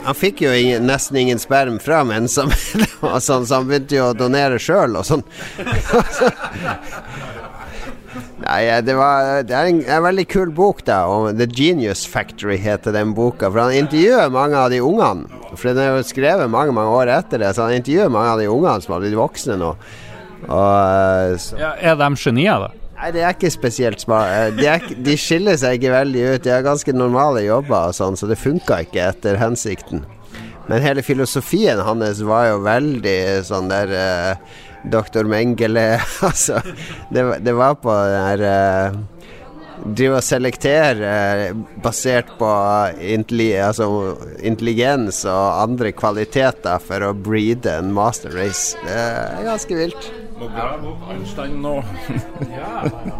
Han fikk jo nesten ingen sperm fra sånn, så han begynte jo å donere sjøl og sånn. Nei, det, var, det er en, en veldig kul bok, da. Og The Genius Factory heter den boka. For han intervjuer mange av de ungene. For den er jo skrevet mange mange år etter det, så han intervjuer mange av de ungene som har blitt voksne nå. Og eh, Ja, er de genier, da? Nei, det er ikke spesielt smart. De, er, de skiller seg ikke veldig ut. De har ganske normale jobber og sånn, så det funka ikke etter hensikten. Men hele filosofien hans var jo veldig sånn der eh, Doktor Mengele Altså, det, det var på den der eh, Drive og selektere eh, basert på altså, intelligens og andre kvaliteter for å breede en master race. Det er ganske vilt. Må grave opp Einstein nå.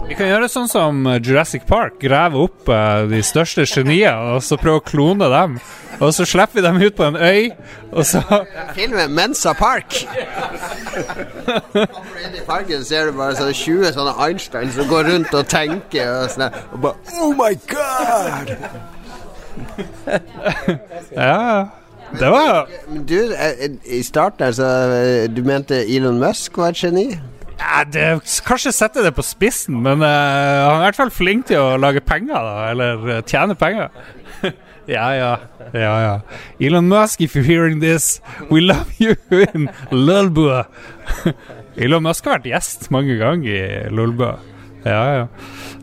Vi kan gjøre sånn som Jurassic Park. Grave opp uh, de største geniene, og så prøve å klone dem. Og så slipper vi dem ut på en øy, og så Filmen Mensa Park. I parken, ser du bare sånne 20 sånne Einstein som går rundt og tenker og sånn der, og bare Oh my god! Ja, det var du, eh, i starten her så eh, Du mente Elon Musk var et geni? ja, det, Kanskje sette det på spissen, men uh, han er i hvert fall flink til å lage penger, da. Eller tjene penger. ja, ja. Ja, ja. Elon Musk, if you're hearing this, we love you in Lulbua. Elon Musk har vært gjest mange ganger i Lulbua. Ja, ja.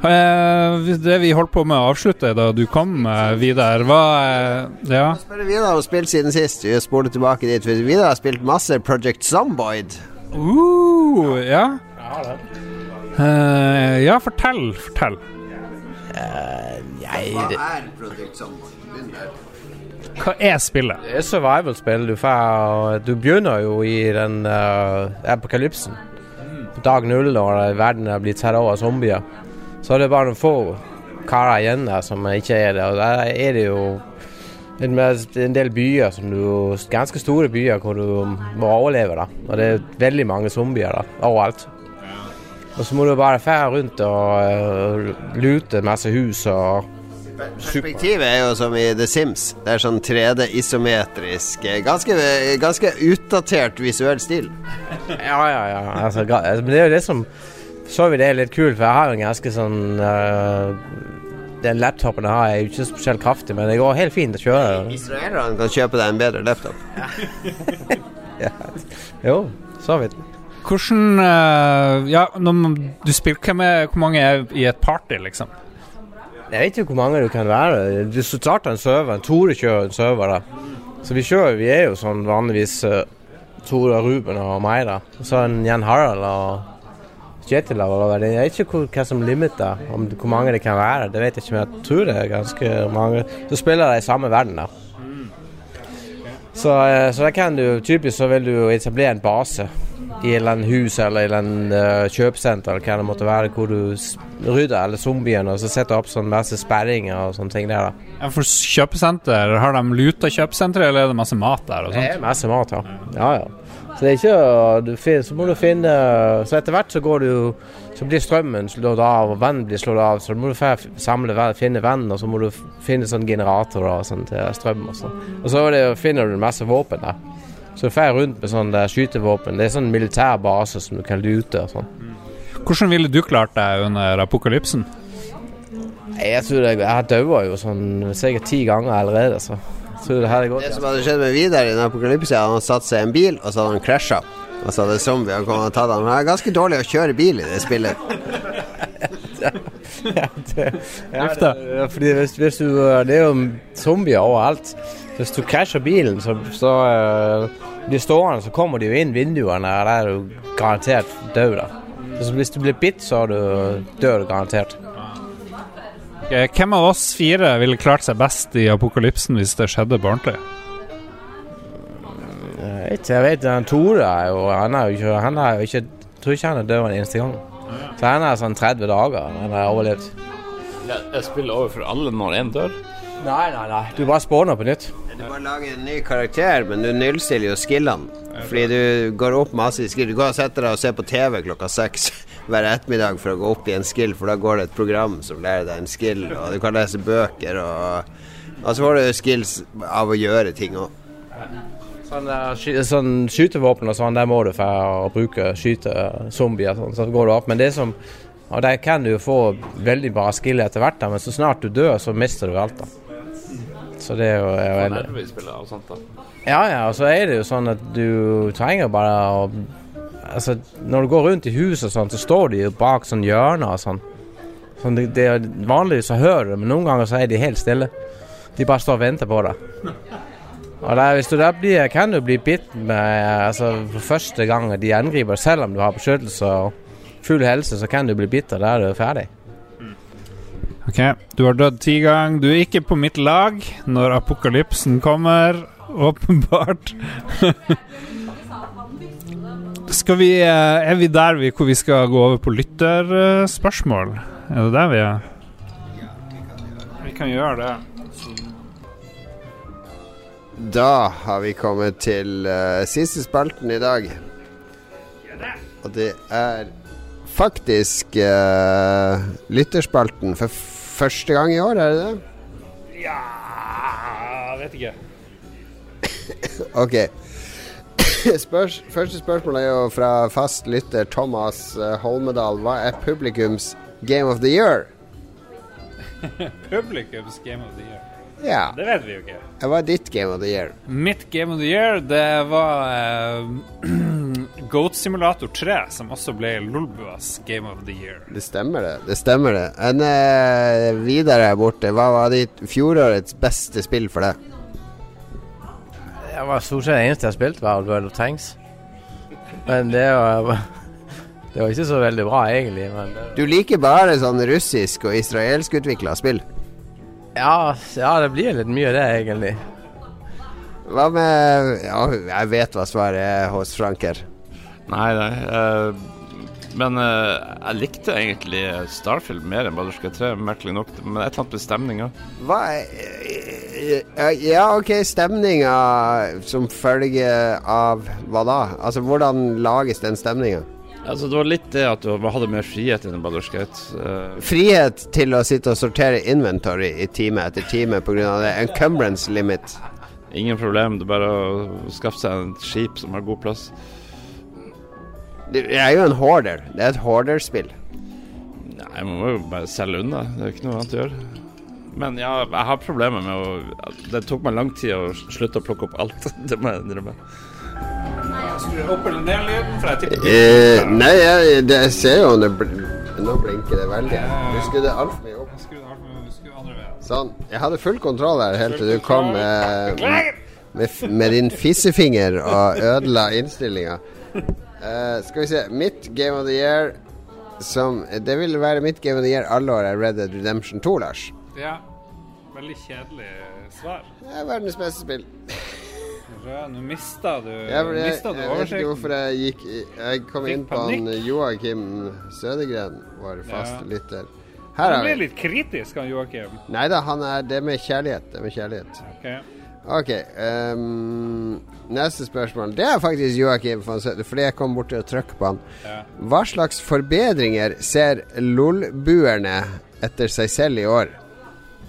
Eh, det vi holdt på med å avslutte da du kom, eh, Vidar, var eh, Ja. Spør Vidar har spilt siden sist. Vi spoler tilbake dit. Vidar har spilt masse Project Zomboid. Uh, ja. Uh, ja, fortell. Fortell. Jeg, Hva er Project Zomboid? Hva er spillet? det er survival-spill. Du, du begynner jo i den uh, apokalypsen. På dag null, når verden er blitt tatt av zombier. Så er det bare noen få karer igjen der som ikke er det. Og der er det jo en, del byer som du Ganske store byer hvor du må overleve, da. Og det er veldig mange zombier da, overalt. Og så må du bare fære rundt og uh, lute masse hus og Perspektivet er jo som i The Sims. Det er sånn 3D isometrisk. eh, Ganske, ganske utdatert visuell stil. Ja, ja, ja. Altså, men det er jo det som Så vidt er litt kult, for jeg har jo en ganske sånn uh, Den laptopen jeg har, er jo ikke spesielt kraftig, men det går helt fint å kjøre. Israelerne kan kjøpe deg en bedre laptop. Jo, så vidt. Hvordan uh, Ja, når du spiller med, Hvor mange er i et party, liksom? Jeg vet ikke hvor mange du kan være. Du starter en server. Tore kjører en server, da. Så vi kjører, vi er jo sånn vanligvis uh, Tore, Ruben og meg, da. Og så en Jan Harald og Kjetil. og hva det er. Jeg vet ikke hva som limiter, om hvor mange det kan være. Det vet jeg ikke, men jeg tror det er ganske mange. Så spiller de i samme verden, da. Så, eh, så da kan du typisk så vil du etablere en base i et eller annet hus eller i et eller eh, kjøpesenter eller hva det måtte være, hvor du rydder alle zombiene og så setter opp sånn masse sperringer og sånne ting der. da. Ja, for kjøpesenter, har de luta kjøpesenteret, eller er det masse mat der og sånt? Det er masse mat, ja. ja, ja. Så det ikke Så må du finne Så etter hvert så går du Så blir strømmen slått av, og vann blir slått av, så må du samle finne vann, og så må du finne sånn generatorer og sånn til strøm og sånn. Og så det, finner du masse våpen der. Så du drar rundt med sånn skytevåpen. Det er sånn militær base som du kan lute og sånn. Hvordan ville du klart deg under apokalypsen? Jeg tror jeg, jeg daua jo sånn sikkert ti ganger allerede, så tror det her er godt. Det som hadde skjedd med Vidar i den apokalypsen, han hadde satt seg i en bil, og så hadde han krasja. Og så hadde zombiene kommet og tatt ham. Det er ganske dårlig å kjøre bil i det spillet. ja, det, ja, det, fordi hvis, hvis du, det er jo zombier overalt. Hvis du krasjer bilen, så, så blir stående, så kommer de jo inn vinduene, og der er du garantert død. da. Så hvis du blir bitt, så er du dør du garantert. Okay, hvem av oss fire ville klart seg best i apokalypsen hvis det skjedde på ordentlig? Jeg vet, ikke, han Tore er jo Han er jo ikke, han er jo ikke Jeg tror ikke han er død en eneste gang. Så han er sånn 30 dager han har overlevd. Jeg spiller over for alle når én dør? Nei, nei, nei. Du bare spawner på nytt. Du bare lager en ny karakter, men du nullstiller jo skillene. Fordi du går opp masse i skill. Du og setter deg og ser på TV klokka seks hver ettermiddag for å gå opp i en skill, for da går det et program som lærer deg en skill, og du kan lese bøker, og, og så får du skills av å gjøre ting òg. Sånn, sånn skytevåpen og sånn, der må du for å bruke skyte zombier, sånn, så går du opp. Men det som Og der kan du jo få veldig bra skill etter hvert, men så snart du dør, så mister du alt, da. Så det er jo er veldig Ja, ja, og så er det jo sånn at du trenger bare å Altså, når du går rundt i huset sånn, så står de jo bak sånn hjørner og sånn. sånn det, det, vanligvis så hører du, men noen ganger så er de helt stille. De bare står og venter på deg. Og der, hvis du der blir, kan du bli bitt med altså, for første gang de angriper, selv om du har beskyttelse og full helse, så kan du bli bitt, og da er du ferdig. Ok, du har dødd ti ganger. Du er ikke på mitt lag når apokalypsen kommer, åpenbart. Skal vi, eh, er vi der vi, hvor vi skal gå over på lytterspørsmål? Er det der vi er? Vi kan gjøre det. Da har vi kommet til uh, siste spalten i dag. Og det er faktisk uh, lytterspalten for første gang i år, er det det? Ja Vet ikke. ok. Spørs, første spørsmål er jo fra fast lytter Thomas uh, Holmedal. Hva er publikums Game of the Year? publikums Game of the Year? Ja. Det vet vi jo ikke. Hva er ditt Game of the Year? Mitt Game of the Year, det var uh, Goat Simulator 3, som også ble Lolbuas Game of the Year. Det stemmer, det. Det stemmer det. En uh, videre borte, hva var ditt fjorårets beste spill for deg? Det var stort sett den eneste jeg har spilt, var World of Tanks. Men det var Det var ikke så veldig bra, egentlig. Men. Du liker bare sånn russisk og israelsk utvikla spill? Ja, ja, det blir litt mye det, egentlig. Hva med Ja, jeg vet hva svaret er hos Franker. Nei, nei. Uh, men uh, jeg likte egentlig Starfield mer enn Baldur's 3, merkelig nok. Men et eller annet med stemninga. Hva er Ja, OK, stemninga som følge av hva da? Altså, hvordan lages den stemninga? Altså, det var litt det at du hadde mer frihet enn Baldur's Gate. Uh, frihet til å sitte og sortere inventory i time etter time pga. det encumbrance limit. Ingen problem, det er bare å skaffe seg et skip som har god plass. Det er jo en hoarder. Det er et hoarderspill. Nei, jeg må jo bare selge unna. Det er ikke noe annet å gjøre. Men ja, jeg har problemer med å Det tok meg lang tid å slutte å plukke opp alt. det må jeg innrømme. Skrur opp eller ned lyden? For jeg tipper Eh, nei, jeg, det, jeg ser jo det bl Nå blinker det veldig. Du skrudde altfor mye opp. Jeg alt med- andre veien. Sånn. Jeg hadde full kontroll her helt til du kom med, med, med din fissefinger og ødela innstillinga. Eh, skal vi se Mitt Game of the Year som Det vil være mitt Game of the Year alle år er Red Dead Redemption 2, Lars. Ja. Veldig kjedelig svar. Det er verdens beste spill. Ja, Nå mista du, Jeg, jeg, jeg, mista du vet ikke hvorfor jeg gikk Jeg kom Fikk inn på han panikk. Joakim Sødegren, vår faste Ja. lytter. Her Han blir litt kritisk, han Joakim. Nei da, han er det med kjærlighet. Det med kjærlighet. Ok. OK. Um, neste spørsmål. Det er faktisk Joakim, von Sø- fordi jeg kom bort til å trykke på han. Ja. Hva slags forbedringer ser LOL-buerne etter seg selv i år?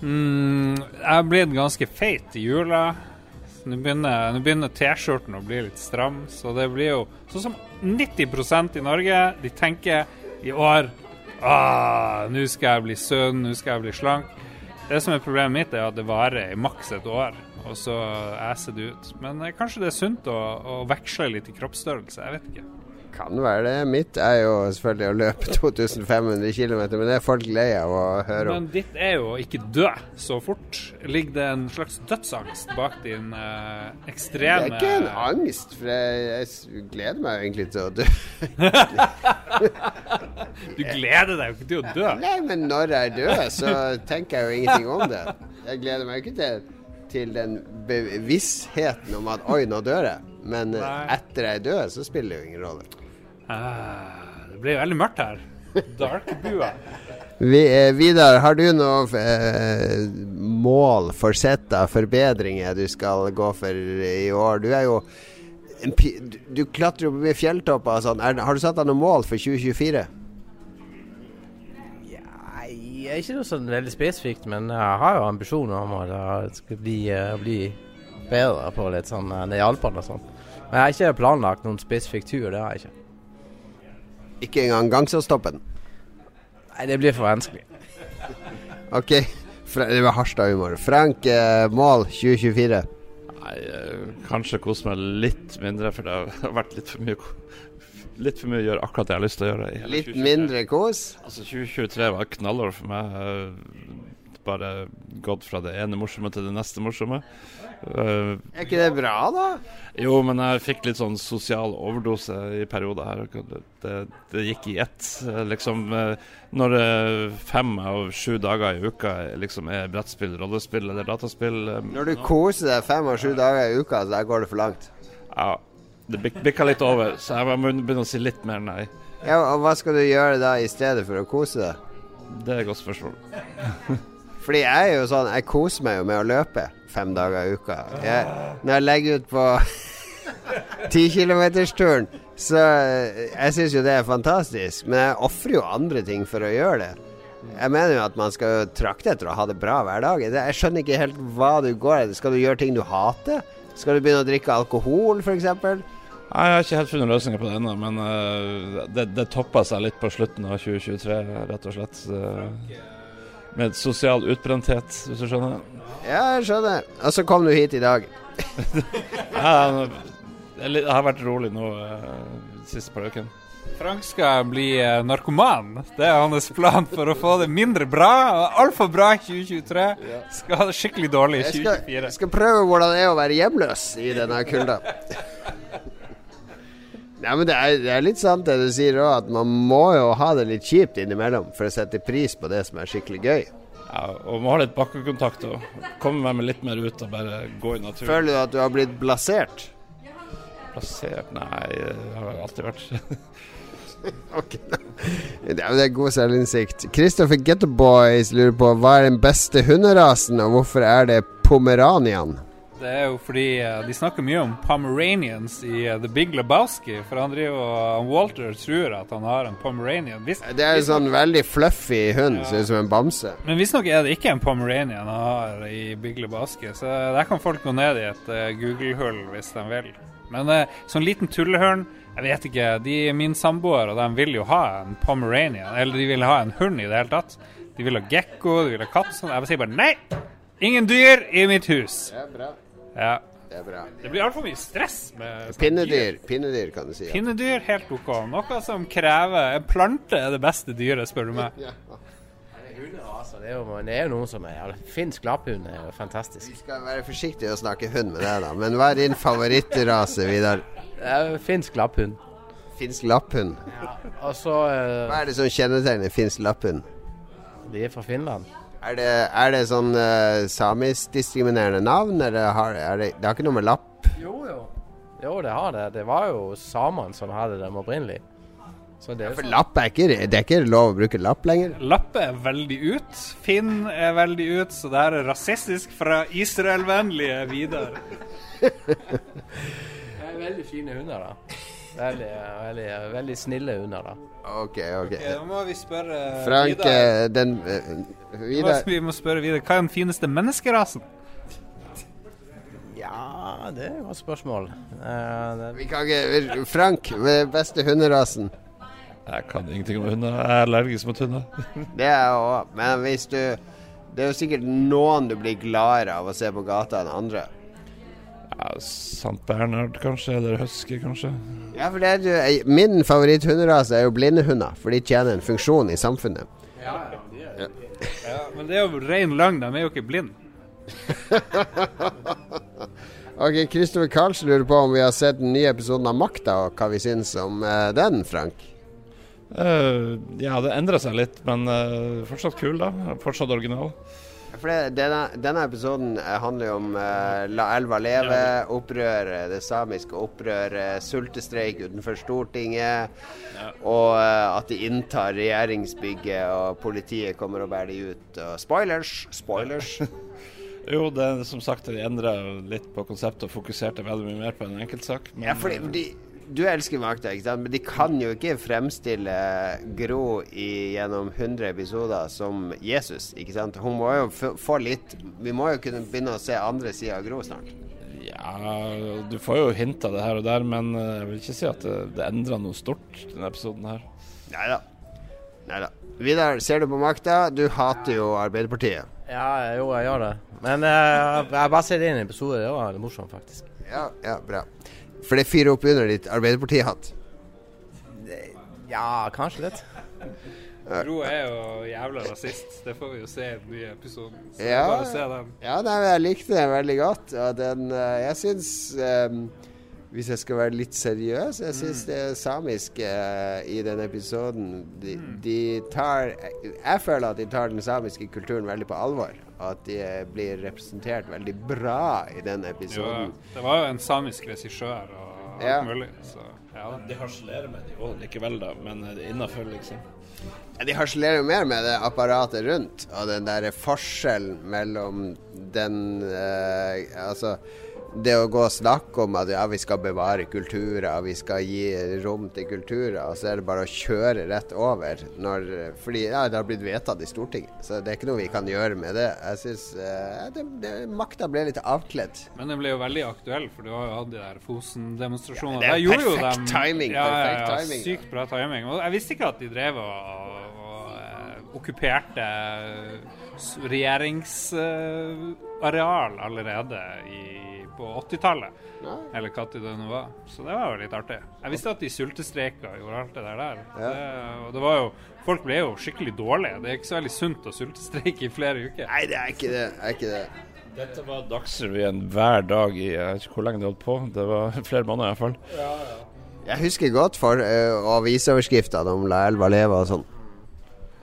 Mm, jeg har blitt ganske feit i jula. Nå begynner, begynner T-skjorten å bli litt stram, så det blir jo sånn som 90% i Norge. De tenker i år ah, Nå skal jeg bli sunn, nå skal jeg bli slank. Det som er problemet mitt, er at det varer i maks et år. Og så æser det ut. Men eh, kanskje det er sunt å, å veksle litt i kroppsstørrelse. Jeg vet ikke. Kan være det. Mitt er jo selvfølgelig å løpe 2500 km, men det er folk lei av å høre om. Men ditt er jo å ikke dø så fort. Ligger det en slags dødsangst bak din eh, Det er ikke en angst, for jeg, jeg gleder meg jo egentlig til å dø. Du gleder deg jo ikke til å dø. Nei, men når jeg dør, så tenker jeg jo ingenting om det. Jeg gleder meg jo ikke til, til den bevisstheten om at oi, nå dør jeg. Men eh, Nei. etter jeg dør, så spiller det jo ingen rolle. Ah, det blir veldig mørkt her. Dark-bua. Vi, eh, Vidar, har du noen eh, mål, forsetter, forbedringer du skal gå for i år? Du er jo en, du, klatrer jo på fjelltopper og sånn. Har du satt deg noen mål for 2024? Nei, ikke noe sånn veldig spesifikt, men jeg har jo ambisjoner om skal bli, eh, bli bedre på litt sånn eh, i Alpene og sånn. Men jeg har ikke planlagt noen spesifikk tur, det har jeg ikke. Ikke engang gangsterstoppen? Nei, det blir for vanskelig. OK. Fra, det var Harstad-humor. Frank, eh, mål 2024? Nei, eh, kanskje kose meg litt mindre, for det har vært litt for mye Litt for mye å gjøre akkurat det jeg har lyst til å gjøre. Litt 2023. mindre kos? Altså 2023 var knallår for meg. Eh, Bare gått fra det ene morsomme til det neste morsomme. Uh, Er ikke det bra, da? jo, men jeg fikk litt sånn sosial overdose i perioder her. Det, det, gikk i ett. Liksom eh, Når fem av sju dager i uka liksom er brettspill, rollespill eller dataspill Når du koser deg fem av sju dager i uka, så der går det for langt. Ja, det bik- bikka litt over, så jeg må begynne å si litt mer nei. Ja, og Hva skal du gjøre da i stedet for å kose deg? Det er et godt spørsmål. Fordi jeg er jo sånn Jeg koser meg jo med å løpe fem dager i uka. Jeg, når jeg legger ut på tikilometersturen, så eh, Jeg syns jo det er fantastisk. Men jeg ofrer jo andre ting for å gjøre det. Jeg mener jo at man skal jo trakte etter å ha det bra hver dag. Jeg skjønner ikke helt hva du går etter. Skal du gjøre ting du hater? Skal du begynne å drikke alkohol, f.eks.? Jeg har ikke helt funnet løsninger på det ennå, men eh, det, det toppa seg litt på slutten av 2023, rett og slett. Eh, med sosial utbrenthet, hvis du skjønner. Ja, jeg skjønner. Og så kom du hit i dag. Ja, det litt- det har vært rolig nå eh, siste par ukene. Frank skal bli narkoman. Det er hans plan for å få det mindre bra. Altfor bra i 2023. Skal ha det skikkelig dårlig i Jeg skal, 2024. jeg skal prøve hvordan det er å være hjemløs i denne kulda. Nei, men det er, det er litt sant det du sier òg, at man må jo ha det litt kjipt innimellom for å sette pris på det som er skikkelig gøy. Ja, og må ha litt bakkekontakt og komme meg litt mer ut og bare gå i naturen. Føler du at du har blitt blasert? Plassert Nei, det har jeg alltid vært. Ok. Det er, god selvinnsikt. Christopher Gettoboys lurer på hva er den beste hunderasen, og hvorfor er det pomeranian? Det er jo fordi eh, de snakker mye om Pomeranians i eh, The Big Lebowski. For han driver og Walter tror at han har en Pomeranian. Hvis, Det er en sånn veldig fluffy hund, ser ut som en bamse. men visstnok er det ikke en Pomeranian han har i Big Lebowski. Så der kan folk gå ned i et eh, Google-hull hvis de vil. Men sånn liten tullehørn Jeg vet ikke. De, min samboer og de vil jo ha en Pomeranian. Eller de vil ha en hund i det hele tatt. De vil ha gekko, de vil ha katt. Sånn. Jeg sier bare nei! Ingen dyr i mitt hus. Det er bra. Ja. Det er bra. Det blir altfor mye stress med. Pinnedyr, pinnedyr kan du si. Ja. Pinnedyr, helt OK. Noe som krever En plante er det beste dyret, spør du meg. Altså, det, er jo, det er jo noen som er ja, Finsk lapphund er jo fantastisk. Vi skal være forsiktige å snakke hund med deg, da. Men hva er din favorittrase, Vidar? Finsk lapphund. Finsk lapphund. Og så uh, Hva er det som kjennetegner finsk lapphund? De er fra Finland. Er det, er det sånn uh, samisk-diskriminerende navn, eller har, er det, det har ikke noe med lapp Jo, jo. Jo, det har det. Det var jo samene som hadde dem opprinnelig. Så det er jo For sånn- lapp er ikke, det er ikke lov å bruke lapp lenger. Lappe er veldig ut. Finn er veldig ut, så det her er rasistisk fra Israel-vennlige Vidar. Det er veldig fine hunder, da. Veldig, veldig, veldig snille hunder, da. Ok, ok. Da må vi spørre Frank, Vidar. eh, den uh, Vidar Vi må spørre Vidar. Hva er den fineste menneskerasen? Ja, det er et godt spørsmål. Uh, det, vi kan ikke, Frank, beste hunderasen? Jeg kan ingenting om hunder. Jeg er allergisk mot hunder. Det er jeg òg, men hvis du Det er jo sikkert noen du blir gladere av å se på gata enn andre. Ja, Sant Bernhard kanskje, eller husky kanskje. Ja, for det er, jo- Min favoritthunderase er jo blindehunder, for de tjener en funksjon i samfunnet. Ja, men det er jo ren løgn. De er jo ikke blinde. Ok, Kristoffer Karlsen lurer på om vi har sett den nye episoden av Makta, og hva vi syns om uh, den, Frank? Uh, ja, det endrer seg litt, men uh, fortsatt kul, da. Fortsatt original. For det, denne, denne episoden eh, handler jo om uh, La elva leve, opprør, det samiske opprøret, sultestreik utenfor Stortinget, og uh, at de inntar regjeringsbygget, og politiet kommer og bærer de ut. Og spoilers! Spoilers! Jo, det er som sagt de endra litt på konseptet og fokuserte veldig mye mer på en enkeltsak. Men ja, fordi de, du elsker makta, ikke sant? men de kan jo ikke fremstille Gro i, gjennom 100 episoder som Jesus. ikke sant? Hun må jo få litt Vi må jo kunne begynne å se andre sider av Gro snart. Ja, du får jo hint av det her og der, men eh, jeg vil ikke si at det, det endra noe stort denne episoden her. Nei da. Neida. Vidar, ser du på makta? Du hater jo Arbeiderpartiet. Ja, jo, jeg gjør det. Men jeg jeg ser det inn i episoder, Det var litt morsomt, faktisk. Ja, ja, bra. For det fyrer opp under ditt Arbeiderparti-hatt. Ja, kanskje litt. Bro er jo jævla rasist. Det får vi jo se i den nye episoden. Så Ja. bare se den. Ja, nei, men jeg likte den veldig godt. Og den eh, Jeg syns um, Hvis jeg skal være litt seriøs, jeg syns det samiske uh, i den episoden de, de tar Jeg føler at de tar den samiske kulturen veldig på alvor. At de eh, blir representert veldig bra i den Jo, episoden. det var jo en samisk regissør og alt Ja. mulig. Så ja. De harselerer med det òg likevel, da, men innafor, liksom. Ja, De harselerer jo mer med det apparatet rundt, og den der forskjellen mellom den eh, Altså det å gå og snakke om at ja, vi skal bevare kulturer, vi skal gi rom til kulturer, og så er det bare å kjøre rett over når Fordi ja, det har blitt vedtatt i Stortinget, så det er ikke noe vi kan gjøre med det. Jeg syns eh, det, det, makta ble litt avkledd. Men den ble jo veldig aktuell, for du har jo hatt de der Fosen-demonstrasjonene. Ja, det er perfekt timing, Ja, perfekt ja, timing. Sykt bra timing. Og jeg visste ikke at de drev og, og eh, okkuperte s- regjeringsareal allerede i, på 80-tallet. Eller når det nå var. Så det var jo litt artig. Jeg visste at de sultestreika og gjorde alt det der. der. Ja. Det, og det var jo Folk ble jo skikkelig dårlige. Det er ikke så veldig sunt å sultestreike i flere uker. Nei, det er ikke det. Det Er ikke det. Dette var Dagsrevyen hver dag i Jeg vet ikke hvor lenge de holdt på. Det var flere måneder i hvert fall. Jeg husker godt for uh, avisoverskriftene om La elva leve og sånn.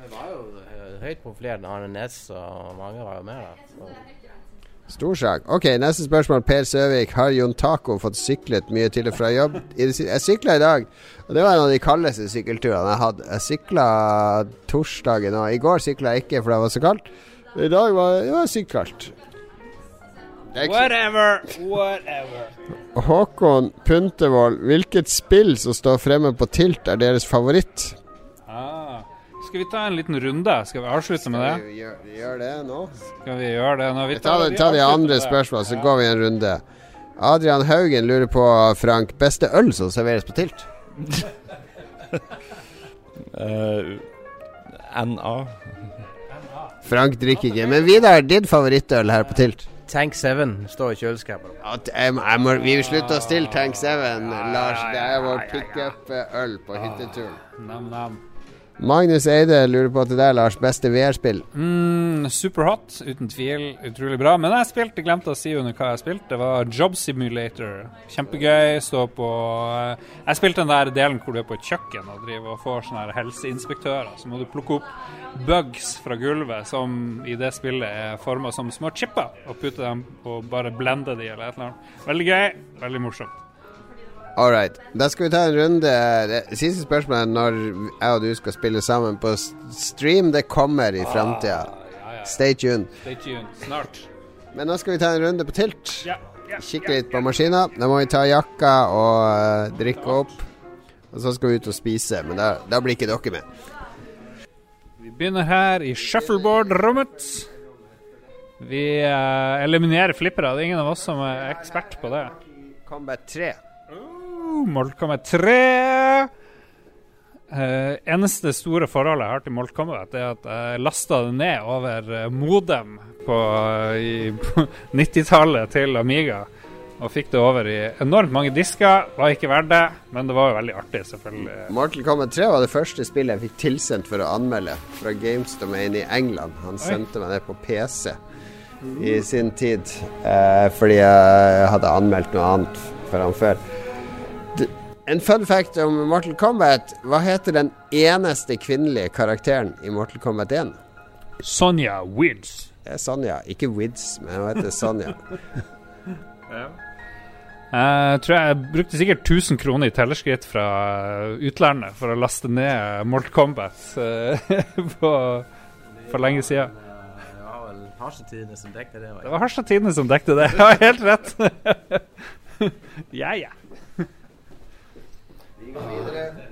Det var jo eh, høyt profilert. Arne Næss og mange var jo med da. Så. Stor sak. Ok, neste spørsmål. Per Søvik. Har Jon Taco fått syklet mye til og fra jobb? Jeg sykla i dag, og det var en av de kaldeste sykkelturene jeg hadde. Jeg sykla torsdagen og I går sykla jeg ikke, for det var så kaldt. I dag var det var sykt kaldt. Er Whatever, whatever. Håkon Puntervold, hvilket spill som står fremme på Tilt, er deres favoritt? Ah. Skal vi ta en liten runde? Skal vi avslutte med det? Vi gjør, vi gjør det nå. Skal vi gjøre det nå? vi tar, ta de andre spørsmålene, så går vi en runde. Adrian Haugen lurer på, Frank, beste øl som serveres på Tilt? uh, NA. Frank drikker ikke. Men Vidar, din favorittøl her på Tilt? Tank 7 står i kjøleskapet. Ja, må, vi vil slutte å stille Tank 7, Lars. Det er vår pickup-øl på hytteturen. Nam, nam. Magnus Eide lurer på til deg, Lars. Beste VR-spill? Mm, Superhot, uten tvil. Utrolig bra. Men jeg spilte, glemte å si under hva jeg spilte. Det var Job Simulator. Kjempegøy. Stå på eh, Jeg spilte den der delen hvor du er på et kjøkken og driver og får sånne helseinspektører. Så må du plukke opp bugs fra gulvet som i det spillet er forma som små chipper, og putte dem og bare blende de eller et eller annet. Veldig gøy. Veldig morsomt. All right. Da skal vi ta en runde. Det siste spørsmålet er når jeg og du skal spille sammen på stream. Det kommer i framtida. Ja, ja. Stay tuned. Stay tuned. Snart. Men nå skal vi ta en runde på Tilt. Ja, ja, Kikke litt på maskina. Da må vi ta jakka og uh, drikke opp. Og så skal vi ut og spise, men da, da blir ikke dere med. Vi begynner her i shuffleboard-rommet. Vi uh, eliminerer flippere. Det er ingen av oss som er ekspert på det. Combat 3. Uh, 3. Uh, eneste store forholdet jeg har til Mortal Kombat, er at jeg lasta det ned over eh, modem på, på 90-tallet til Amiga. Og fikk det over i enormt mange disker. Var ikke verdt det, men det var jo veldig artig, selvfølgelig. Mortal Kombat 3 var det første spillet jeg fikk tilsendt for å anmelde fra Games Domain i England. Han sendte meg det på PC i sin tid, eh, fordi jeg hadde anmeldt noe annet for han før. En fun fact om Mortal Kombat. Hva heter den eneste kvinnelige karakteren i Mortal Kombat 1? Sonja Wids. Det er Sonja. Ikke Wids, men hun heter Sonja. Jeg tror jeg brukte sikkert 1000 kroner i tellerskritt fra utlandet for å laste ned Mortal Kombat eh, på, for lenge siden. Det var vel Harsetidene som dekte det. Det var harsetidene som dekte det. Ja, helt rett. ja, ja.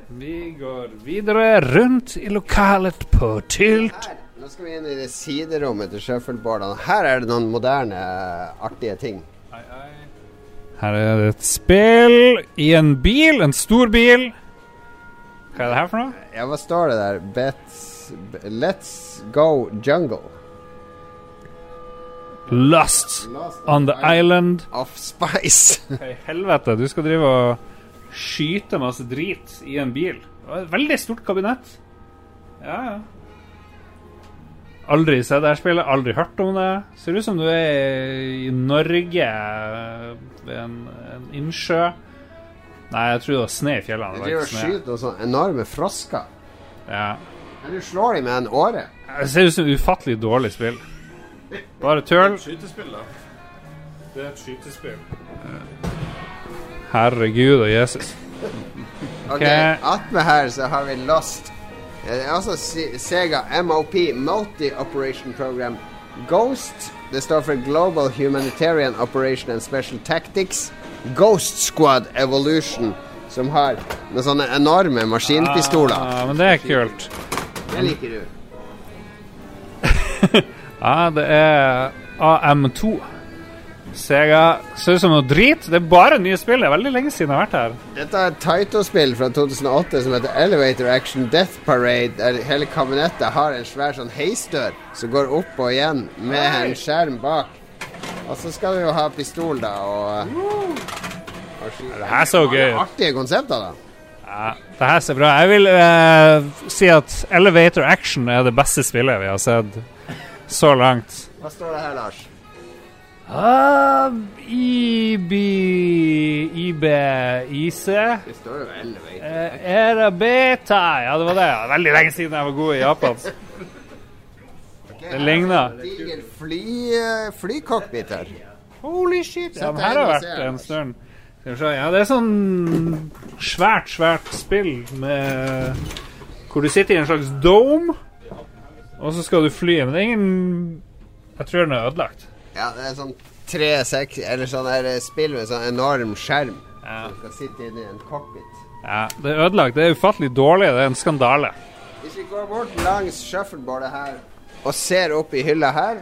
Vi går videre rundt i lokalet på Tylt. Nå skal vi inn i det siderommet til shuffleboardene. Her er det noen moderne, artige ting. Her er det et spill i en bil, en stor bil. Hva er det her for noe? Ja, hva står det der? Bet, let's go jungle. Lust on the island. Of spice. Hei, helvete? Du skal drive og skyte masse drit i en bil. Det var et veldig stort kabinett. Ja, ja. Aldri sett det her spillet, aldri hørt om det. Ser ut som du er i Norge ved en, en innsjø. Nei, jeg tror det var snø i fjellene. Det var og skyter sånne enorme frosker. Ja. Men du slår dem med en åre. Det ser ut som et ufattelig dårlig spill. Bare tøl. Skytespill, da. Det er et skytespill. Herregud og Jesus. Ok. Attmed her så har vi Lost. Eh, Altså Se- Sega MOP, Multi Operation Program. Ghost, det står for Global Humanitarian Operation and Special Tactics. Ghost Squad Evolution, som har noen sånne enorme maskinpistoler. Ah, men det er kult. Det liker du. Ja, det er AM2. Sega ser ut som noe drit. Det er bare nye spill. Det er veldig lenge siden jeg har vært her. Dette er et Taito-spill fra 2008 som heter Elevator Action Death Parade, der hele kabinettet har en svær sånn heisdør som går opp og igjen med en skjerm bak. Og så skal du jo ha pistol, da, og, og. Det her så gøy ut. Artige konsepter, da. Ja, det her ser bra Jeg vil uh, si at Elevator Action er det beste spillet vi har sett så langt. Hva står det her, Lars? Uh, IB IB IC Det står jo Elevator. eh, Era Beta Ja, det var det. Veldig lenge siden jeg var god i japansk. Det ligner. Diger fly, eh, flycockpit her. Holy shit. Ja, men her har vært en stund. Ja, det er sånn svært, svært spill med Hvor du sitter i en slags dome, og så skal du fly. Men det er ingen Jeg tror den er ødelagt. Ja, det er sånn tre, seks Eller sånn her eh, spill med sånn enorm skjerm. Ja. Som skal sitte inni en cockpit. ja, Det er ødelagt. Det er ufattelig dårlig. Det er en skandale. Hvis vi går bort langs shuffleboardet her og ser opp i hylla her,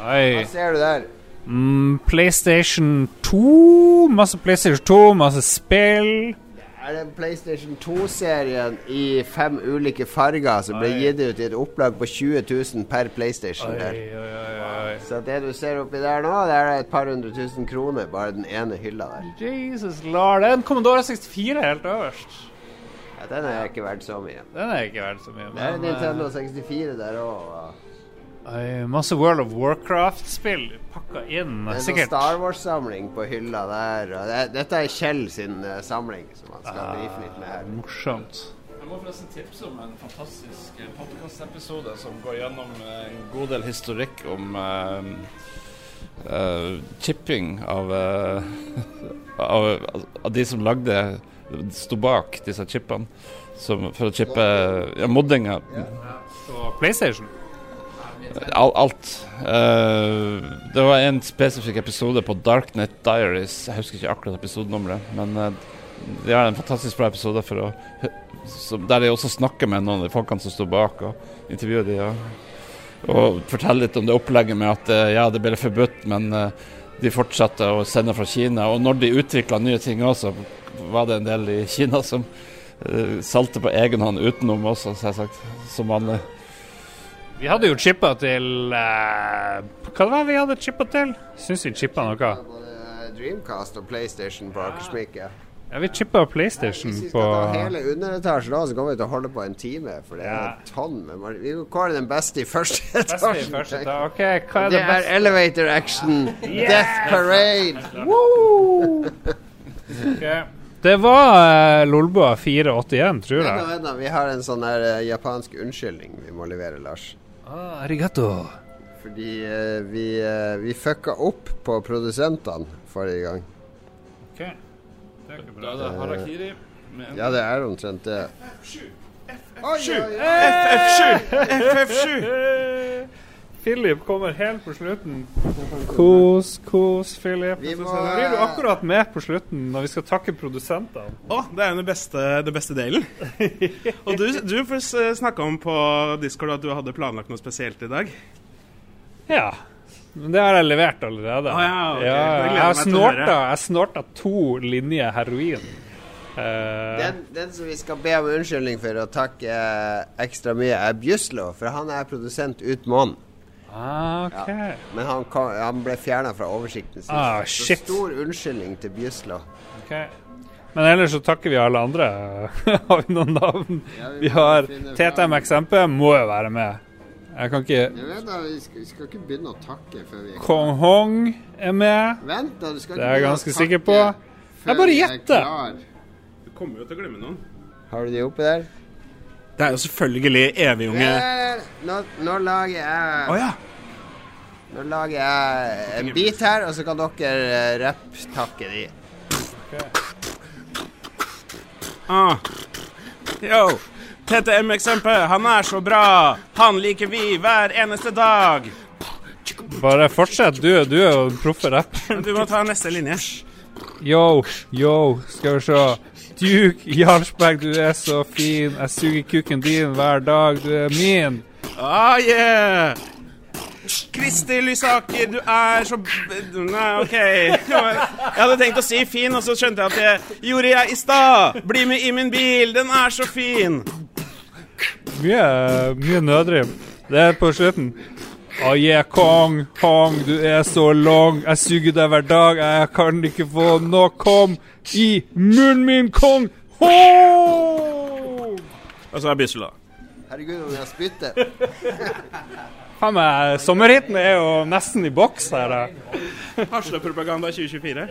Oi. hva ser du der? Mm, PlayStation 2. Masse PlayStation 2, masse spill. Er det PlayStation 2-serien i fem ulike farger som ble gitt ut i et opplag på 20 000 per PlayStation? Oi, oi, oi. Så det du ser oppi der nå, det er et par hundre tusen kroner, bare den ene hylla der. Jesus lord. Det er en Commodore 64 helt øverst. Ja, den er ikke verdt så mye. Den er ikke verdt så mye. Det er men, Nintendo eh, 64 der òg. Oi, masse World of Warcraft-spill pakka inn. Det er en sånn Sikkert. Star Wars-samling på hylla der. Og det, dette er Kjell sin uh, samling, som han skal brife litt med her. Morsomt. Jeg må forresten tipse om en fantastisk podkastepisode som går gjennom eh, en god del historikk om eh, uh, chipping av, uh, av, av de som lagde Sto bak disse chipene. Som, for å chippe ja, moddinga. Så PlayStation. Al, alt. Eh, det var en spesifikk episode på Darknet Diaries. Jeg husker ikke akkurat episodenummeret, men uh, de har en fantastisk bra episode for å, som, der de også snakker med noen av de folkene som står bak, og intervjuer de, og, og forteller litt om det opplegget med at eh, ja, det ble forbudt, men eh, de fortsatte å sende fra Kina. Og når de utvikla nye ting også, var det en del i Kina som uh, salte på egen hånd utenom også, selvsagt, som vanlig. Vi hadde jo chippa til eh, Hva var det vi hadde chippa til? Syns vi chippa noe? Både Dreamcast og PlayStation på Akersmikket. Ja, vi chippa PlayStation vi på hele underetasjen da, så kommer vi til å holde på en time. For det er Ja. et tonn med Vi kårer den beste i første Beste i etasjen. første tenk. hva er Det det er elevator action. Death parade. Woo! Det var uh, Lolbua 481, tror Vent, jeg. vent, da. Vi har en sånn her eh, japansk unnskyldning vi må levere, Lars. Ah, arigato. Fordi eh, vi, eh, vi fucka opp på produsentene forrige gang. Ok. Det er ikke Da bra. er det harakiri. med en- Ja, det er omtrent det. Oi, oi, oi. FF7! FF7! Philip kommer helt på slutten. Kos, kos, Philip. Vi må, Så blir du akkurat med på slutten når vi skal takke produsentene. Å, det er jo den beste, det beste delen. Og du, du snakka om på Discord at du hadde planlagt noe spesielt i dag. Ja. Men det har jeg levert allerede. Å ja, ok. ja, jeg, snorta, jeg snorta to linjer heroin. Eh, Den, den som vi skal be om unnskyldning for å takke eh, ekstra mye, er Bjuslo. For han er produsent ut måneden. Ah, ok. Men han, kom, han ble fjerna fra oversikten sin. Ah, Så stor unnskyldning til Bjøsla. ok. Men ellers så takker vi alle andre. har vi noen navn? Ja, Vi vi har TTM XMP, må jo være med. Jeg kan ikke Jeg vet da, vi skal, vi skal ikke begynne å takke før vi er Kong Hong er med. Vent, da. Du skal Det ikke er jeg ganske sikker på. Jeg bare er gjetter. Du kommer jo til å glemme noen. Har du de oppi der? Det er jo selvfølgelig evig-unge. Nå, nå lager jeg Å ja. Nå lager jeg en bit her, og så kan dere eh, rapp-takke de. Ah. Yo. TTM-eksempel, han er så bra. Han liker vi hver eneste dag. Bare fortsett. Du, du er jo den proffe rapper. Du må ta neste linje. Yo, yo, skal vi se. Duke Jarlsberg, du er så fin. Jeg suger kuken din hver dag. Du er min. Ah, yeah. Kristi Lysaker, du er så Nei, OK. Jeg hadde tenkt å si fin, og så skjønte jeg at det gjorde jeg i stad. Bli med i min bil, den er så fin. Mye, mye nødrim. Det er på slutten. Å yeah, kong, kong, du er så long. Jeg suger deg hver dag. Jeg kan ikke få nok. Kom i munnen min, kong. Ho! Og så er da? Herregud, om jeg spytter. Faen meg, sommerhiten er jo nesten i boks her. da. Haslapropaganda 2024.